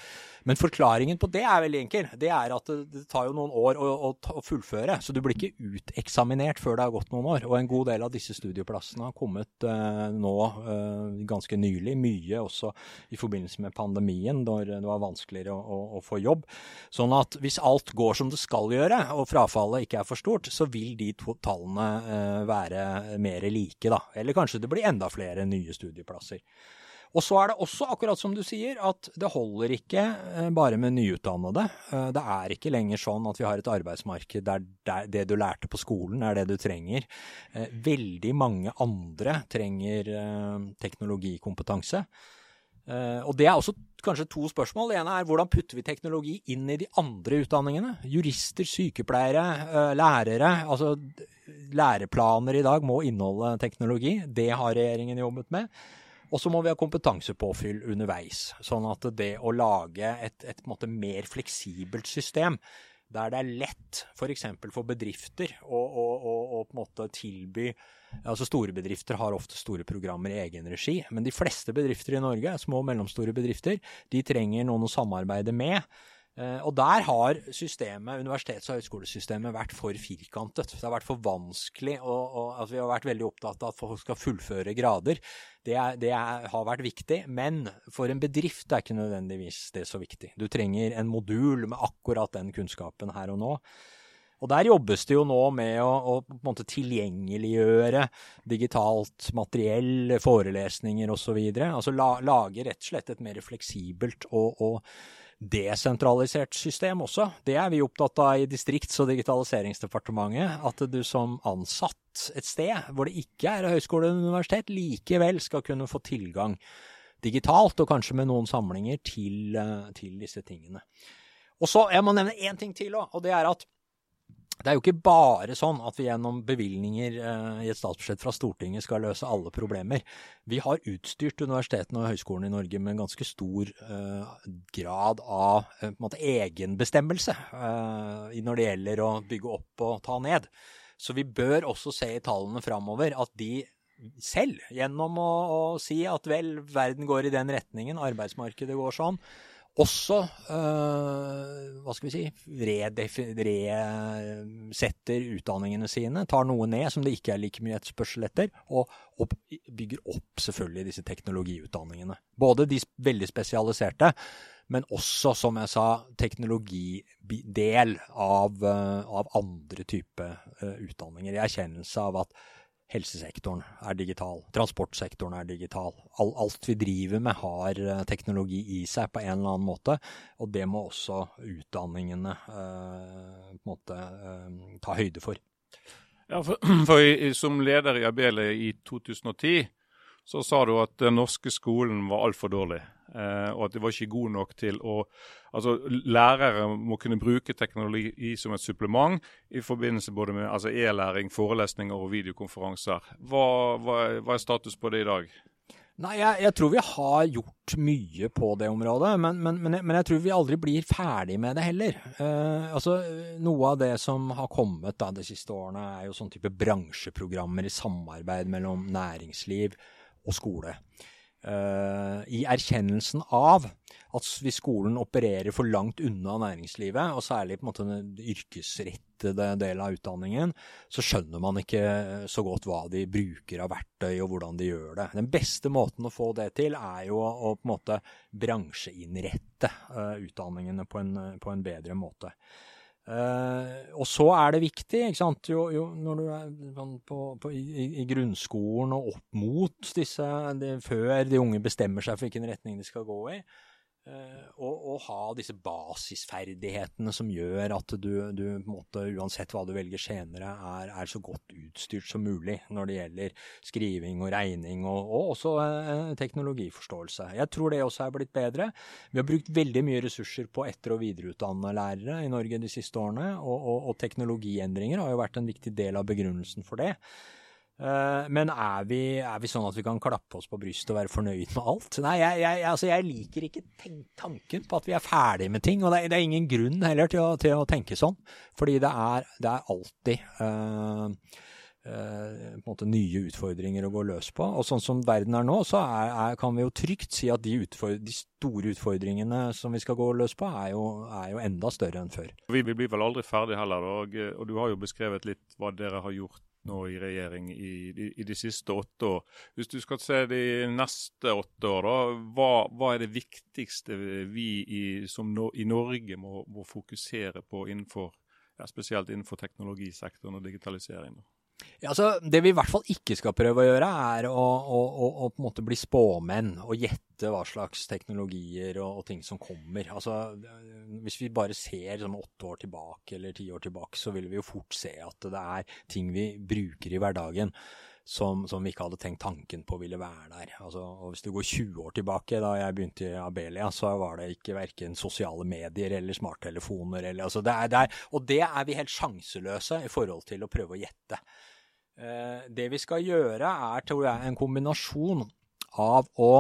Men forklaringen på det er veldig enkel. Det er at det, det tar jo noen år å, å, å, fullføre, så du blir ikke uteksaminert før det har gått noen år. Og en god del av disse studieplassene har kommet uh, nå uh, ganske nylig, mye også i forbindelse med pandemien, når det var vanskeligere å, å, å, få jobb. Sånn at hvis alt går som det skal gjøre, og frafallet ikke er for stort, så vil de to tallene uh, være mer like, da. Eller kanskje det det blir enda flere nye studieplasser. Og så er det også, akkurat som du sier, at det holder ikke eh, bare med nyutdannede. Eh, det er ikke lenger sånn at vi har et arbeidsmarked der det du lærte på skolen, er det du trenger. Eh, veldig mange andre trenger teknologikompetanse. Og det er også kanskje to spørsmål. Det ene er hvordan putter vi teknologi inn i de andre utdanningene? Jurister, sykepleiere, lærere. Altså læreplaner i dag må inneholde teknologi. Det har regjeringen jobbet med. Og så må vi ha kompetansepåfyll underveis. Sånn at det å lage et, et mer fleksibelt system, der det er lett f.eks. For, for bedrifter å, å, å, å, på en måte tilby Altså Store bedrifter har ofte store programmer i egen regi, men de fleste bedrifter i Norge, små og mellomstore bedrifter, de trenger noen å samarbeide med. Eh, og der har systemet, universitets- og høyskolesystemet vært for firkantet. Det har vært for vanskelig. Og, og altså vi har vært veldig opptatt av at folk skal fullføre grader. Det, er, det er, har vært viktig. Men for en bedrift er ikke nødvendigvis det så viktig. Du trenger en modul med akkurat den kunnskapen her og nå. Og der jobbes det jo nå med å, å tilgjengeliggjøre digitalt materiell, forelesninger osv. Altså la, lage rett og slett et mer fleksibelt og, og desentralisert system også. Det er vi opptatt av i Distrikts- og digitaliseringsdepartementet. At du som ansatt et sted hvor det ikke er høyskole eller universitet, likevel skal kunne få tilgang digitalt, og kanskje med noen samlinger, til, eh, til disse tingene. Og så, Jeg må nevne én ting til og det er at det er jo ikke bare sånn at vi gjennom bevilgninger eh, i et statsbudsjett fra Stortinget skal løse alle problemer. Vi har utstyrt universitetene og høyskolene i Norge med en ganske stor eh, grad av eh, måte, egenbestemmelse eh, når det gjelder å bygge opp og ta ned. Så vi bør også se i tallene framover at de selv, gjennom å, å si at vel, verden går i den retningen, arbeidsmarkedet går sånn, også øh, hva skal vi si, resetter utdanningene sine, tar noe ned som det ikke er like mye etterspørsel etter, og, opp, bygger opp selvfølgelig disse teknologiutdanningene. Både de veldig spesialiserte, men også, som jeg sa, teknologidel av, øh, av andre typer øh, utdanninger. I erkjennelse av at Helsesektoren er digital. Transportsektoren er digital. Alt vi driver med har eh, teknologi i seg på en eller annen måte. Og det må også utdanningene eh, måte eh, ta høyde for. Ja, for, for Som leder i Abele i 2010 så sa du at den norske skolen var altfor dårlig. Eh, og at det var ikke god nok til å Altså, lærere må kunne bruke teknologi som et supplement i forbindelse både med altså e-læring, forelesninger og videokonferanser. Hva, hva, hva, er status på det i dag? Nei, jeg, jeg, tror vi har gjort mye på det området, men, men, men, jeg, men jeg, tror vi aldri blir ferdig med det heller. Eh, altså, Noe av det som har kommet da, de siste årene, er jo sånn type bransjeprogrammer i samarbeid mellom næringsliv og skole. Uh, I erkjennelsen av at hvis skolen opererer for langt unna næringslivet, og særlig på en måte den yrkesrettede delen av utdanningen, så skjønner man ikke så godt hva de bruker av verktøy og hvordan de gjør det. Den beste måten å få det til, er jo å på en måte bransjeinnrette uh, utdanningene på en, på en bedre måte. Uh, og så er det viktig, ikke sant, jo, jo når du er sånn på, på, i, i, grunnskolen og opp mot disse de, Før de unge bestemmer seg for hvilken retning de skal gå i, og, og, ha disse basisferdighetene som gjør at du, du måte, uansett hva du velger senere, er, er, så godt utstyrt som mulig når det gjelder skriving og regning, og, og også eh, teknologiforståelse. Jeg tror det også er blitt bedre. Vi har brukt veldig mye ressurser på etter- og videreutdanne lærere i Norge de siste årene, og, og teknologiendringer har jo vært en viktig del av begrunnelsen for det. Uh, men er vi, er vi, sånn at vi kan klappe oss på brystet og være fornøyd med alt? Nei, jeg, jeg, altså jeg liker ikke tanken på at vi er ferdig med ting. Og det, det er ingen grunn heller til å, til å, tenke sånn. Fordi det er, det er alltid uh, uh, nye utfordringer å gå løs på. Og sånn som verden er nå, så er, er, kan vi jo trygt si at de, de, store utfordringene som vi skal gå løs på, er jo, er jo enda større enn før. Vi, vi blir vel aldri ferdig heller. Og, og du har jo beskrevet litt hva dere har gjort nå i regjering i, i, i, de siste åtte år. Hvis du skal se de neste åtte år, da, hva, hva er det viktigste vi i, no, i Norge må, må, fokusere på innenfor, ja, spesielt innenfor teknologisektoren og digitalisering? Da? Ja, altså, det vi i hvert fall ikke skal prøve å gjøre, er å, å, å, å på en måte bli spåmenn og gjette hva slags teknologier og, og, ting som kommer. Altså, hvis vi bare ser sånn åtte år tilbake eller ti år tilbake, så vil vi jo fort se at det er ting vi bruker i hverdagen som, som vi ikke hadde tenkt tanken på ville være der. Altså, og hvis du går 20 år tilbake, da jeg begynte i Abelia, så var det ikke verken sosiale medier eller smarttelefoner. Eller, altså, det er, det er, og det er vi helt sjanseløse i forhold til å prøve å gjette. Eh, det vi skal gjøre, er tror jeg, en kombinasjon av å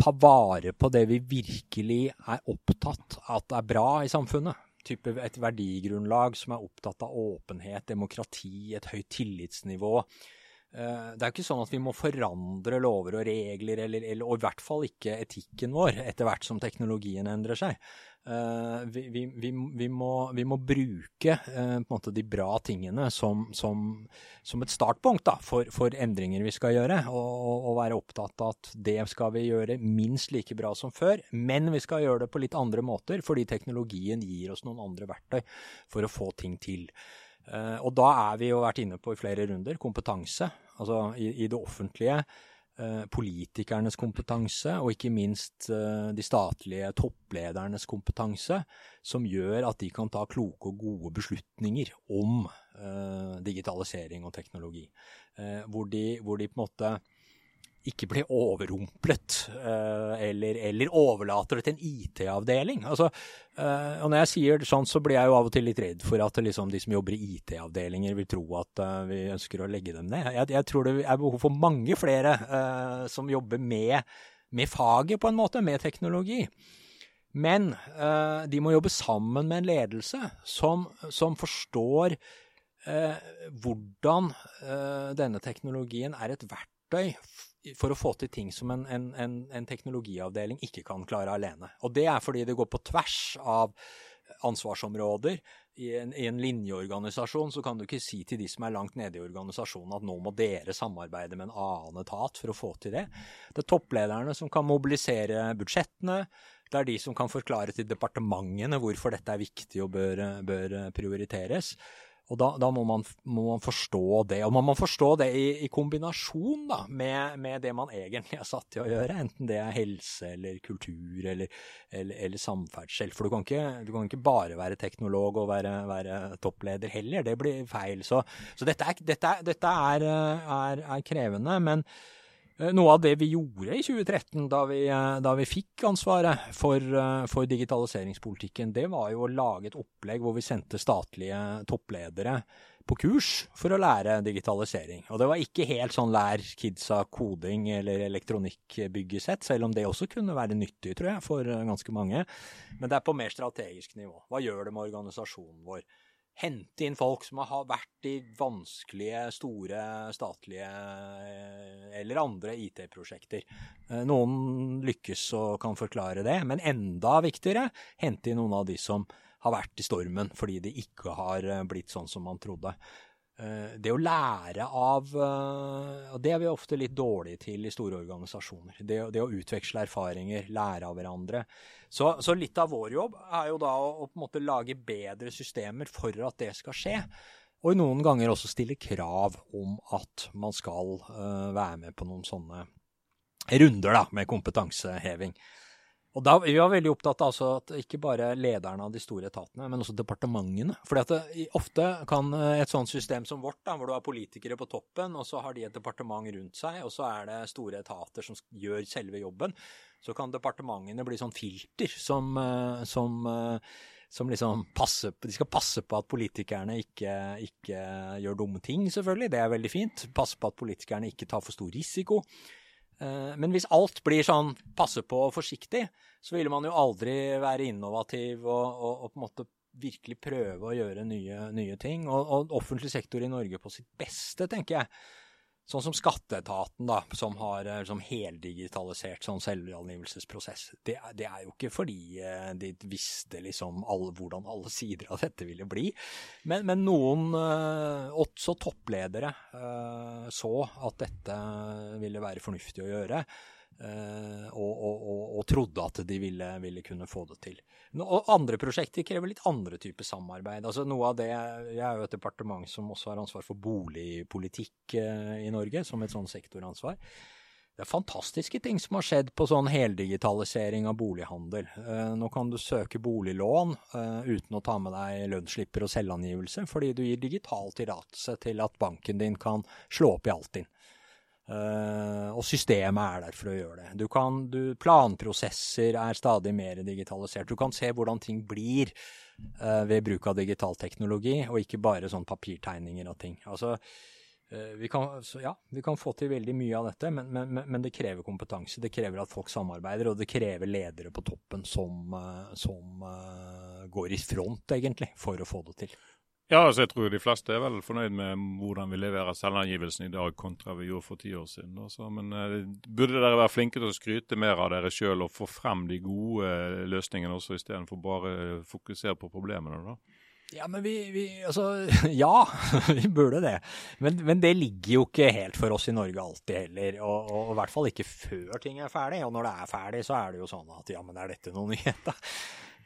ta vare på det vi virkelig er opptatt at er bra i samfunnet. Type et verdigrunnlag som er opptatt av åpenhet, demokrati, et høyt tillitsnivå. Eh, det er ikke sånn at vi må forandre lover og regler, eller, eller, og i hvert fall ikke etikken vår, etter hvert som teknologien endrer seg. Uh, vi, vi, vi, må, vi, må, bruke måte, de bra tingene som, som, som et startpunkt da, for, for, endringer vi skal gjøre, og, og, være opptatt av at det skal vi gjøre minst like bra som før, men vi skal gjøre det på litt andre måter, fordi teknologien gir oss noen andre verktøy for å få ting til. Uh, og da er vi jo vært inne på i flere runder kompetanse. Altså i, i det offentlige Eh, politikernes kompetanse, og ikke minst eh, de statlige toppledernes kompetanse, som gjør at de kan ta kloke og gode beslutninger om eh, digitalisering og teknologi. Hvor de, hvor de på en måte ikke blir overrumplet uh, eller, eller, overlater det til en IT-avdeling. Altså, uh, og Når jeg sier sånn, så blir jeg jo av og til litt redd for at liksom, de som jobber i IT-avdelinger vil tro at uh, vi ønsker å legge dem ned. Jeg, jeg, tror det er behov for mange flere som jobber med, med, faget, på en måte, med teknologi. Men de må jobbe sammen med en ledelse som, som forstår hvordan denne teknologien er et verktøy for å få til ting som en, en, en, en, teknologiavdeling ikke kan klare alene. Og det er fordi det går på tvers av ansvarsområder. I en, I en, linjeorganisasjon så kan du ikke si til de som er langt nede i organisasjonen at nå må dere samarbeide med en annen etat for å få til det. Det er topplederne som kan mobilisere budsjettene. Det er de som kan forklare til departementene hvorfor dette er viktig og bør, bør prioriteres. Og da, da må, man, må, man, forstå det. Og man må forstå det i, i kombinasjon da, med, med, det man egentlig er satt til å gjøre. Enten det er helse eller kultur eller, eller, eller samferdsel. For du kan, ikke, du kan, ikke, bare være teknolog og være, være toppleder heller. Det blir feil. Så, så dette, er, dette, dette er, er, er krevende. men Eh, noe av det vi gjorde i 2013, da vi, eh, da vi fikk ansvaret for, eh, for, digitaliseringspolitikken, det var jo å lage et opplegg hvor vi sendte statlige toppledere på kurs for å lære digitalisering. Og det var ikke helt sånn lær kidsa koding eller elektronikkbyggesett, selv om det også kunne være nyttig, tror jeg, for ganske mange. Men det er på mer strategisk nivå. Hva gjør det med organisasjonen vår? Hente inn folk som har vært i vanskelige, store statlige eh, eller andre IT-prosjekter. Eh, noen lykkes og kan forklare det, men enda viktigere, hente inn noen av de som har vært i stormen fordi de ikke har eh, blitt sånn som man trodde. Det å lære av Og det er vi ofte litt dårlige til i store organisasjoner. Det, det å utveksle erfaringer, lære av hverandre. Så, så, litt av vår jobb er jo da å, å, på en måte lage bedre systemer for at det skal skje. Og noen ganger også stille krav om at man skal uh, være med på noen sånne runder da, med kompetanseheving. Og da, Vi var veldig opptatt av altså at ikke bare lederne av de store etatene, men også departementene. Fordi at det, Ofte kan eh, et sånt system som vårt, da, hvor du har politikere på toppen, og så har de et departement rundt seg, og så er det store etater som gjør selve jobben, så kan departementene bli sånn filter som, eh, som, eh, som liksom passer, De skal passe på at politikerne ikke, ikke gjør dumme ting, selvfølgelig. Det er veldig fint. Passe på at politikerne ikke tar for stor risiko. Eh, men hvis alt blir sånn passe på og forsiktig, så ville man jo aldri være innovativ og, og, og på en måte virkelig prøve å gjøre nye, nye ting. Og, og, offentlig sektor i Norge på sitt beste, tenker jeg, Sånn som skatteetaten, da, som har liksom, heldigitalisert sånn selvangivelsesprosess. Det, det, er jo ikke fordi eh, de visste liksom alle, hvordan alle sider av dette ville bli. Men, men noen, eh, også toppledere, så at dette ville være fornuftig å gjøre. Uh, og, og, og, trodde at de ville, ville, kunne få det til. Og andre prosjekter krever litt andre typer samarbeid. Altså noe av det, Jeg er jo et departement som også har ansvar for boligpolitikk uh, i Norge, som et sånn sektoransvar. Det er fantastiske ting som har skjedd på sånn heldigitalisering av bolighandel. Uh, nå kan du søke boliglån uten å ta med deg lønnsslipper og selvangivelse, fordi du gir digital tillatelse til at banken din kan slå opp i Altinn. Uh, og systemet er der for å gjøre det. Du kan, du, planprosesser er stadig mer digitalisert. Du kan se hvordan ting blir uh, ved bruk av digital teknologi, og ikke bare sånn papirtegninger og ting. Altså, uh, vi, kan, ja, vi kan få til veldig mye av dette, men, men, men, det krever kompetanse. Det krever at folk samarbeider, og det krever ledere på toppen som, som går i front, egentlig, for å få det til. Ja, altså jeg tror de fleste er vel fornøyd med hvordan vi leverer selvangivelsen i dag kontra vi gjorde for ti år siden. Altså. Men uh, burde dere være flinke til å skryte mer av dere sjøl og få frem de gode uh, løsningene også, istedenfor bare å fokusere på problemene? da? Ja, men vi, vi, Altså, ja, vi burde det. Men, men, det ligger jo ikke helt for oss i Norge alltid heller. Og, og, i hvert fall ikke før ting er ferdig. Og når det er ferdig, så er det jo sånn at ja, men er dette noe nyhet, da?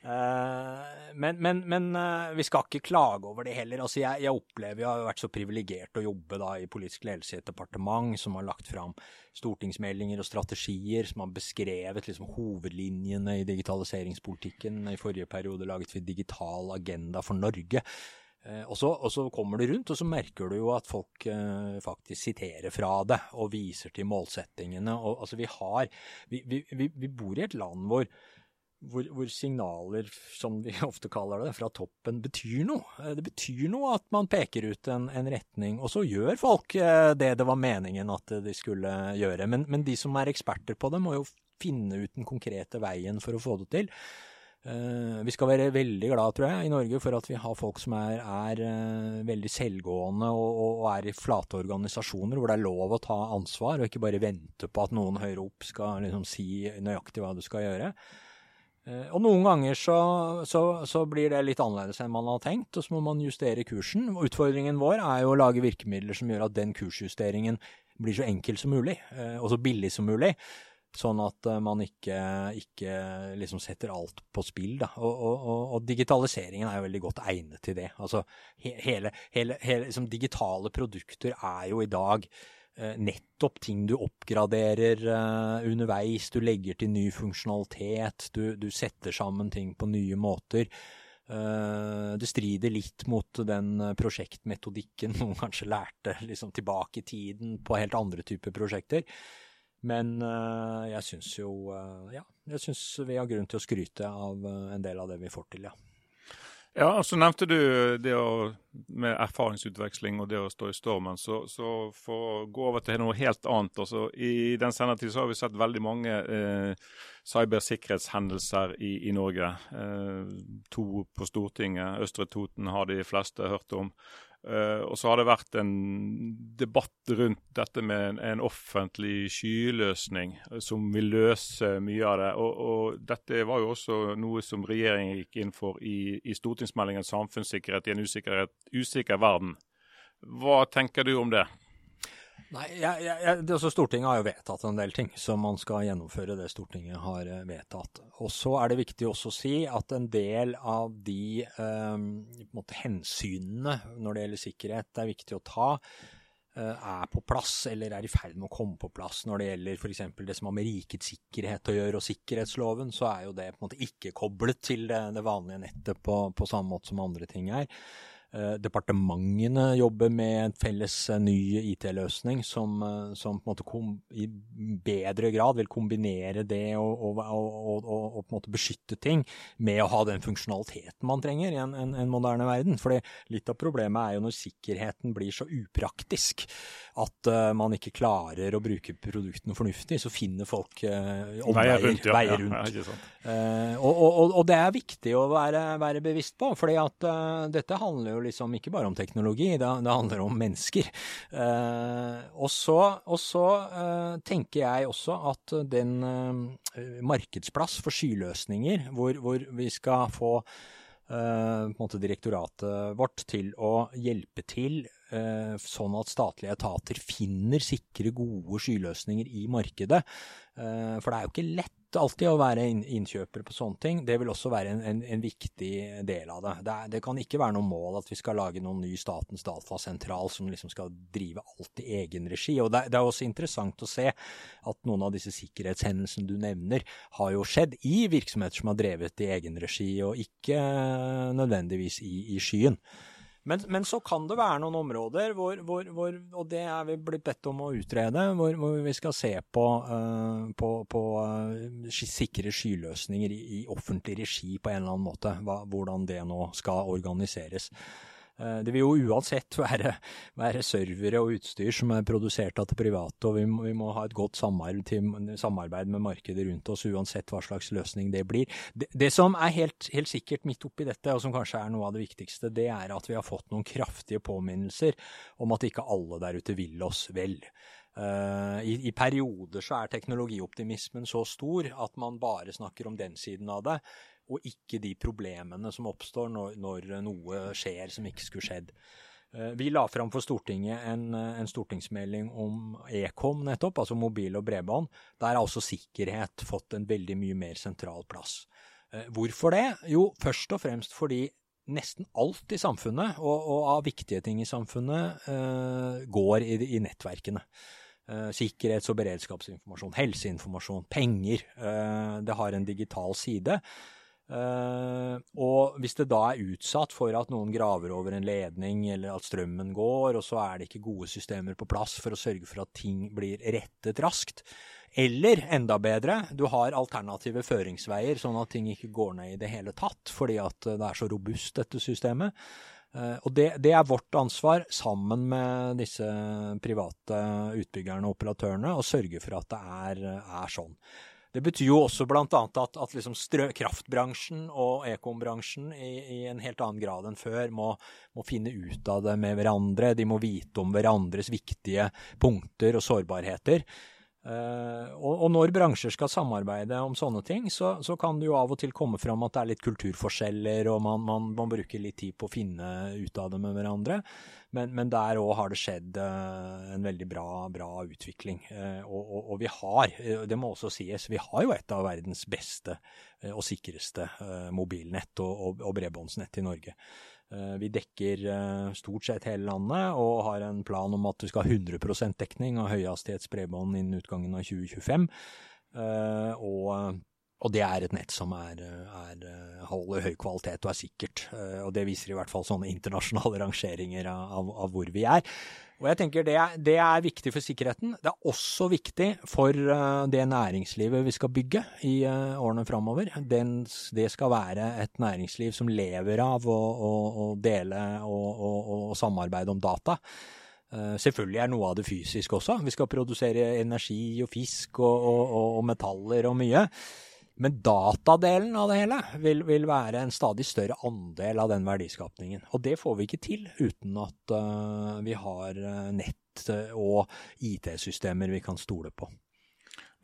Eh, men, men, men, eh, vi skal ikke klage over det heller. Altså jeg, jeg, opplever jeg har vært så privilegert å jobbe da, i politisk ledelse i et departement som har lagt fram stortingsmeldinger og strategier som har beskrevet liksom, hovedlinjene i digitaliseringspolitikken. I forrige periode laget vi Digital agenda for Norge. Eh, og, så, og, så, kommer du rundt, og så merker du jo at folk eh, faktisk siterer fra det og viser til målsettingene. Og, altså, vi, har, vi, vi, vi bor i et land hvor hvor, hvor, signaler, som vi ofte kaller det, fra toppen betyr noe. Eh, det betyr noe at man peker ut en, en retning, og så gjør folk eh, det det var meningen at de skulle gjøre. Men, men, de som er eksperter på det, må jo finne ut den konkrete veien for å få det til. Uh, vi skal være veldig glad, tror jeg, i Norge for at vi har folk som er, er veldig selvgående og, og, er i flate organisasjoner hvor det er lov å ta ansvar, og ikke bare vente på at noen høyere opp skal liksom, si nøyaktig hva du skal gjøre. Eh, og noen ganger så, så, så, blir det litt annerledes enn man har tenkt, og så må man justere kursen. Utfordringen vår er jo å lage virkemidler som gjør at den kursjusteringen blir så enkel som mulig, eh, og så billig som mulig. Sånn at eh, man ikke, ikke liksom setter alt på spill. Da. Og, og, og, digitaliseringen er jo veldig godt egnet til det. Altså, hele, hele, hele liksom, digitale produkter er jo i dag nettopp ting du oppgraderer uh, underveis. Du legger til ny funksjonalitet. Du, du setter sammen ting på nye måter. Uh, det strider litt mot den prosjektmetodikken noen kanskje lærte liksom, tilbake i tiden på helt andre typer prosjekter. Men jeg syns jo Ja, jeg syns vi har grunn til å skryte av en del av det vi får til, ja. Ja, så nevnte du det å, med erfaringsutveksling og det å stå i stormen. Så, så for å gå over til noe helt annet. Altså, I den senere tid så har vi sett veldig mange eh, cybersikkerhetshendelser i, i Norge. Eh, to på Stortinget. Østre Toten har de fleste hørt om. Uh, og så har det vært en debatt rundt dette med en, en offentlig skyløsning uh, som vil løse mye av det. Og, og, dette var jo også noe som regjeringen gikk inn for i, i stortingsmeldingen 'Samfunnssikkerhet i en usikker verden'. Hva tenker du om det? Nei, jeg, jeg, det, Stortinget har jo vedtatt en del ting, så man skal gjennomføre det Stortinget har eh, vedtatt. Og Så er det viktig også å si at en del av de um, hensynene når det gjelder sikkerhet det er viktig å ta, uh, er på plass eller er i ferd med å komme på plass. Når det gjelder f.eks. det som har med rikets sikkerhet å gjøre og sikkerhetsloven, så er jo det på en måte ikke koblet til det, det vanlige nettet på, på samme måte som andre ting er. Eh, departementene jobber med en felles eh, ny IT-løsning som, eh, som, på en måte kom, i bedre grad vil kombinere det og, og, og, og, på en måte beskytte ting med å ha den funksjonaliteten man trenger i en, en, en moderne verden. Fordi litt av problemet er jo når sikkerheten blir så upraktisk at uh, man ikke klarer å bruke produktene fornuftig, så finner folk uh, omveier, rundt. Ja. Veier rundt. Ja, uh, og, det er viktig å være, være bevisst på, fordi at dette handler jo liksom ikke bare om teknologi, det, det handler om mennesker. Eh, og så, og så eh, tenker jeg også at den eh, markedsplass for skyløsninger, hvor, hvor vi skal få måte direktoratet vårt til å hjelpe til eh, sånn at statlige etater finner sikre, gode skyløsninger i markedet. Eh, for det er jo ikke lett alltid å være innkjøpere på sånne ting. Det vil også være en, en, en viktig del av det. Det, er, det, kan ikke være noe mål at vi skal lage noen ny Statens datasentral som liksom skal drive alt i egen regi. Og det, det, er også interessant å se at noen av disse sikkerhetshendelsene du nevner, har jo skjedd i virksomheter som har drevet i egen regi, og ikke nødvendigvis i, i skyen. Men, men, så kan det være noen områder hvor, hvor, hvor, og det er vi blitt bedt om å utrede, hvor, hvor vi skal se på, uh, på, på uh, sikre skyløsninger i, i, offentlig regi på en eller annen måte. Hva, hvordan det nå skal organiseres. Eh, det vil jo uansett være, være, servere og utstyr som er produsert av det private, og vi må, vi må ha et godt samarbeid, samarbeid, med markedet rundt oss, uansett hva slags løsning det blir. Det, det som er helt, helt, sikkert midt oppi dette, og som kanskje er noe av det viktigste, det er at vi har fått noen kraftige påminnelser om at ikke alle der ute vil oss vel. Uh, i, I perioder så er teknologioptimismen så stor at man bare snakker om den siden av det og ikke de problemene som oppstår når, når noe skjer som ikke skulle skjedd. Eh, vi la fram for Stortinget en, en, stortingsmelding om ekom, nettopp, altså mobil og bredbånd. Der har også sikkerhet fått en veldig mye mer sentral plass. Eh, hvorfor det? Jo, først og fremst fordi nesten alt i samfunnet, og, og av viktige ting i samfunnet, uh, går i, i nettverkene. Uh, sikkerhets- og beredskapsinformasjon, helseinformasjon, penger. Uh, det har en digital side. Uh, og hvis det da er utsatt for at noen graver over en ledning, eller at strømmen går, og så er det ikke gode systemer på plass for å sørge for at ting blir rettet raskt, eller enda bedre, du har alternative føringsveier, sånn at ting ikke går ned i det hele tatt, fordi at det er så robust, dette systemet. Uh, og det, det, er vårt ansvar, sammen med disse private utbyggerne og operatørene, å sørge for at det er, er sånn. Det betyr jo også bl.a. at, at liksom kraftbransjen og ekombransjen i, i, en helt annen grad enn før må, må, finne ut av det med hverandre. De må vite om hverandres viktige punkter og sårbarheter. Uh, og, og, når bransjer skal samarbeide om sånne ting, så, så, kan det jo av og til komme fram at det er litt kulturforskjeller, og man, man, man bruker litt tid på å finne ut av det med hverandre. Men, men der òg har det skjedd uh, en veldig bra, bra utvikling. Uh, og, og, og, vi har, det må også sies, vi har jo et av verdens beste og sikreste mobilnett og, og bredbåndsnett i Norge. Eh, vi dekker eh, stort sett hele landet og har en plan om at du skal ha 100 dekning av høyhastighetsbredbånd innen utgangen av 2025. Eh, og, og det er et nett som er, er, holder høy kvalitet og er sikkert. Og det viser i hvert fall sånne internasjonale rangeringer av, av hvor vi er. Og jeg tenker det er, det er, viktig for sikkerheten. Det er også viktig for uh, det næringslivet vi skal bygge i årene framover. Det skal være et næringsliv som lever av å, å, å dele og, og, og, samarbeide om data. Selvfølgelig er noe av det fysisk også. Vi skal produsere energi og fisk og, og metaller og mye. Men datadelen av det hele vil, vil, være en stadig større andel av den verdiskapningen. Og det får vi ikke til uten at uh, vi har eh, nett eh, og IT-systemer vi kan stole på.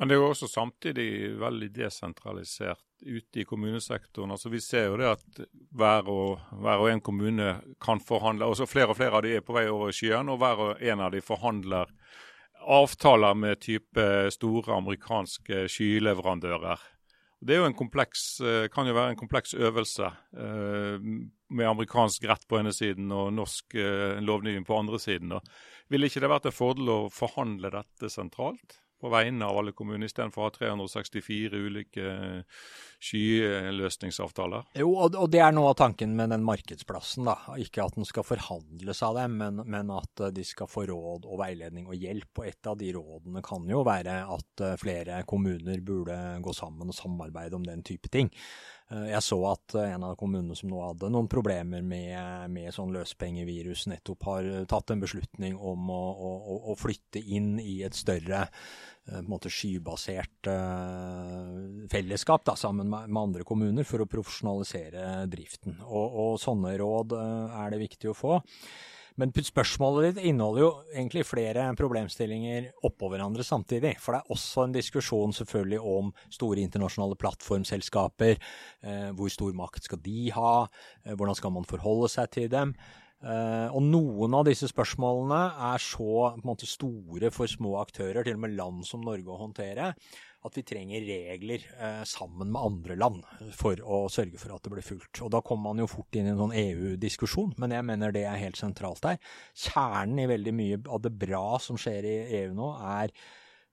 Men det er jo også samtidig veldig desentralisert ute i kommunesektoren. Altså Vi ser jo det at hver og, hver og en kommune kan forhandle. også Flere og flere av de er på vei over skyen, og hver og en av de forhandler avtaler med type store amerikanske skyleverandører. Det jo kompleks, eh, kan jo være en kompleks øvelse eh, med amerikansk rett på ene siden og norsk eh, lovgivning på andre siden. Ville ikke det vært en fordel å forhandle dette sentralt? På vegne av alle kommuner, istedenfor å ha 364 ulike skyløsningsavtaler? Jo, og det er noe av tanken med den markedsplassen. da. Ikke at den skal forhandles av dem, men, men, at de skal få råd og veiledning og hjelp. Og et av de rådene kan jo være at eh, flere kommuner burde gå sammen og samarbeide om den type ting. Eh, jeg så at en av kommunene som nå hadde noen problemer med, med sånn løspengevirus, nettopp har tatt en beslutning om å, å, å flytte inn i et større eh, måte, skybasert fellesskap da, sammen med, med, andre kommuner for å profesjonalisere driften. Og, og sånne råd er det viktig å få. Men spørsmålet ditt inneholder jo egentlig flere problemstillinger oppå hverandre samtidig. For det er også en diskusjon selvfølgelig om store internasjonale plattformselskaper. Eh, hvor stor makt skal de ha? Eh, hvordan skal man forholde seg til dem? Uh, og noen av disse spørsmålene er så måte, store for små aktører, til og med land som Norge, å håndtere, at vi trenger regler eh, sammen med andre land for å sørge for at det blir fulgt. Og da kommer man jo fort inn i en sånn EU-diskusjon, men jeg mener det er helt sentralt der. Kjernen i veldig mye av det bra som skjer i EU nå, er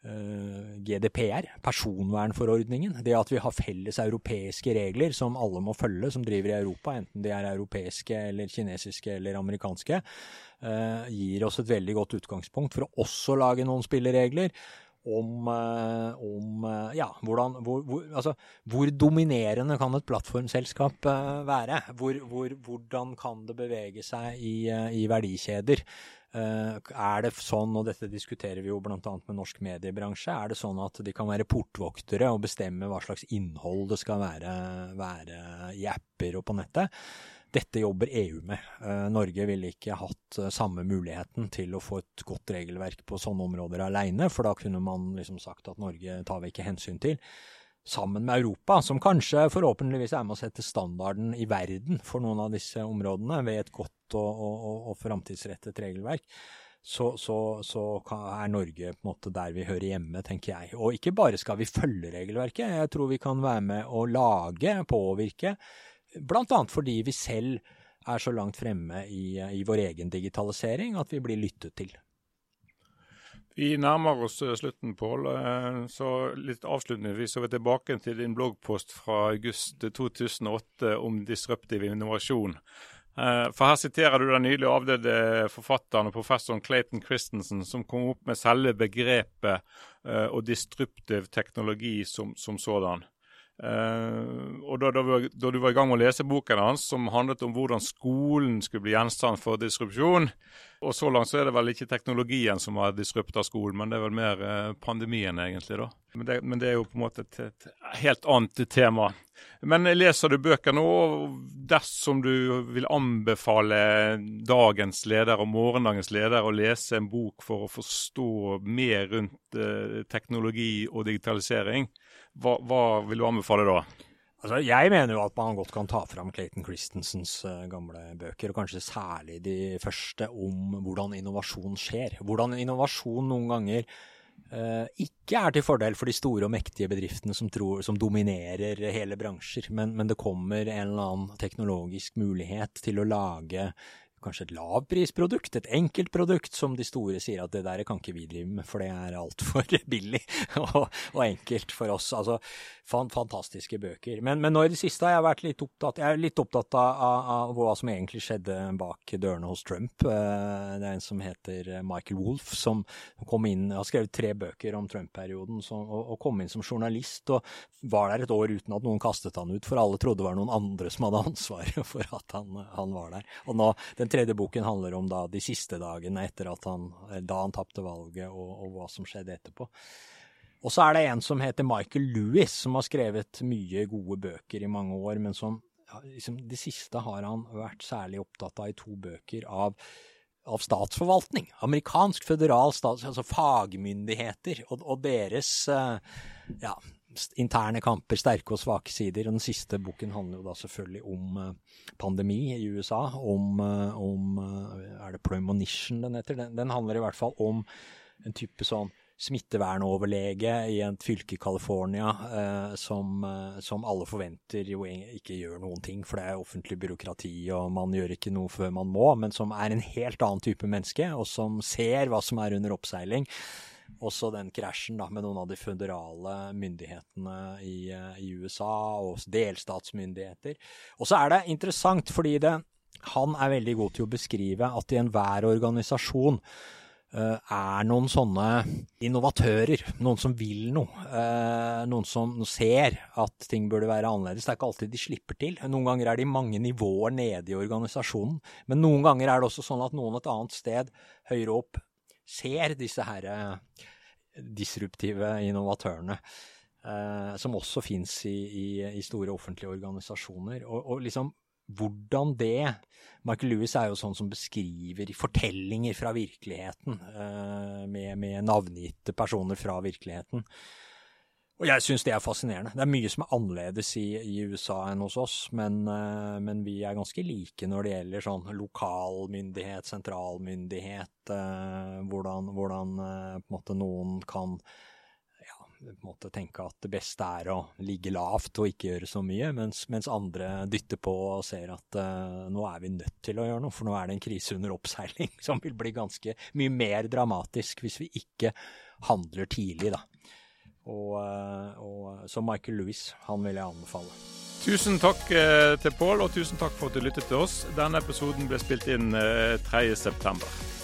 Eh, GDPR, personvernforordningen. Det at vi har felles europeiske regler som alle må følge, som driver i Europa, enten de er europeiske eller kinesiske eller amerikanske, eh, gir oss et veldig godt utgangspunkt for å også lage noen spilleregler om, eh, om ja, hvordan, hvor, hvor, altså, hvor, dominerende kan et plattformselskap være? Hvor, hvordan kan det bevege seg i, i verdikjeder? Eh, er det sånn, og dette diskuterer vi jo bl.a. med norsk mediebransje, er det sånn at de kan være portvoktere og bestemme hva slags innhold det skal være, være i apper og på nettet? Dette jobber EU med. Eh, Norge ville ikke hatt eh, samme muligheten til å få et godt regelverk på sånne områder alene, for da kunne man liksom sagt at Norge tar vi ikke hensyn til sammen med Europa, som kanskje forhåpentligvis er med å sette standarden i verden for noen av disse områdene ved et godt og, og, og framtidsrettet regelverk, så, så, så, er Norge på en måte der vi hører hjemme, tenker jeg. Og ikke bare skal vi følge regelverket, jeg tror vi kan være med å lage, påvirke, bl.a. fordi vi selv er så langt fremme i, i vår egen digitalisering at vi blir lyttet til. Vi nærmer oss eh, slutten, Pål. Eh, så litt avslutningsvis så er vi tilbake til din bloggpost fra august 2008 om disruptiv innovasjon. Eh, for her siterer du den nylig avdøde forfatteren og professoren Clayton Christensen, som kom opp med selve begrepet og disruptiv teknologi som, som sådan. Uh, og da, da, da, du var i gang med å lese boken hans, som handlet om hvordan skolen skulle bli gjenstand for disrupsjon Og så langt så er det vel ikke teknologien som har disrupta skolen, men det er vel mer uh, pandemien, egentlig. da. Men det, men det, er jo på en måte et, et, helt annet tema. Men leser du bøker nå, dersom du vil anbefale dagens leder og morgendagens leder å lese en bok for å forstå mer rundt eh, teknologi og digitalisering, hva, hva, vil du anbefale da? Altså, jeg mener jo at man godt kan ta fram Clayton Christensens uh, gamle bøker, og kanskje særlig de første om hvordan innovasjon skjer. Hvordan innovasjon noen ganger uh, ikke er til fordel for de store og mektige bedriftene som, tror, som dominerer hele bransjer, men, men, det kommer en eller annen teknologisk mulighet til å lage kanskje et lavprisprodukt, et enkelt produkt, som de store sier at det der kan ikke vi drive med, for det er altfor billig og, og, enkelt for oss. Altså, fantastiske bøker. Men, men, nå i det siste har jeg vært litt opptatt, jeg er litt opptatt av, av, av, hva som egentlig skjedde bak dørene hos Trump. Eh, det er en som heter Michael Wolff, som kom inn, har skrevet tre bøker om Trump-perioden, og, og, kom inn som journalist, og var der et år uten at noen kastet han ut, for alle trodde det var noen andre som hadde ansvaret for at han, han var der. Og nå, den tredje boken handler om da de siste dagene etter at han, da han tapte valget, og, og, hva som skjedde etterpå. Og så er det en som heter Michael Lewis, som har skrevet mye gode bøker i mange år, men som liksom, det siste har han vært særlig opptatt av i to bøker av, av statsforvaltning. Amerikansk føderal stats... Altså fagmyndigheter og, og deres uh, ja, interne kamper, sterke og svake sider. Den siste boken handler jo da selvfølgelig om uh, pandemi i USA. Om, uh, om uh, Er det Plumonition den heter? Den, den, handler i hvert fall om en type sånn smittevernoverlege i et fylke i California som, som, alle forventer jo ikke gjør noen ting, for det er offentlig byråkrati og man gjør ikke noe før man må, men som er en helt annen type menneske, og som ser hva som er under oppseiling også den krasjen da, med noen av de føderale myndighetene i, i USA, og delstatsmyndigheter. Og så er det interessant, fordi det, han er veldig god til å beskrive at i enhver organisasjon uh, er noen sånne innovatører, noen som vil noe. Uh, noen som ser at ting burde være annerledes. Det er ikke alltid de slipper til. Noen ganger er de mange nivåer nede i organisasjonen. Men noen ganger er det også sånn at noen et annet sted høyere opp ser disse her disruptive innovatørene. Eh, som også fins i, i, i, store offentlige organisasjoner. Og, og, liksom hvordan det Michael Lewis er jo sånn som beskriver fortellinger fra virkeligheten, eh, med, med navngitte personer fra virkeligheten. Og jeg syns det er fascinerende. Det er mye som er annerledes i, i USA enn hos oss, men, uh, men, vi er ganske like når det gjelder sånn lokalmyndighet, sentralmyndighet, uh, hvordan, hvordan en måte noen kan ja, tenke at det beste er å ligge lavt og ikke gjøre så mye, mens, mens andre dytter på og ser at nå er vi nødt til å gjøre noe, for nå er det en krise under oppseiling som vil bli ganske mye mer dramatisk hvis vi ikke handler tidlig, da. Og, eh, og, så Michael Lewis, han vil jeg anbefale. Tusen takk eh, til Pål, og tusen takk for at du lyttet til oss. Denne episoden ble spilt inn 3.9. Eh,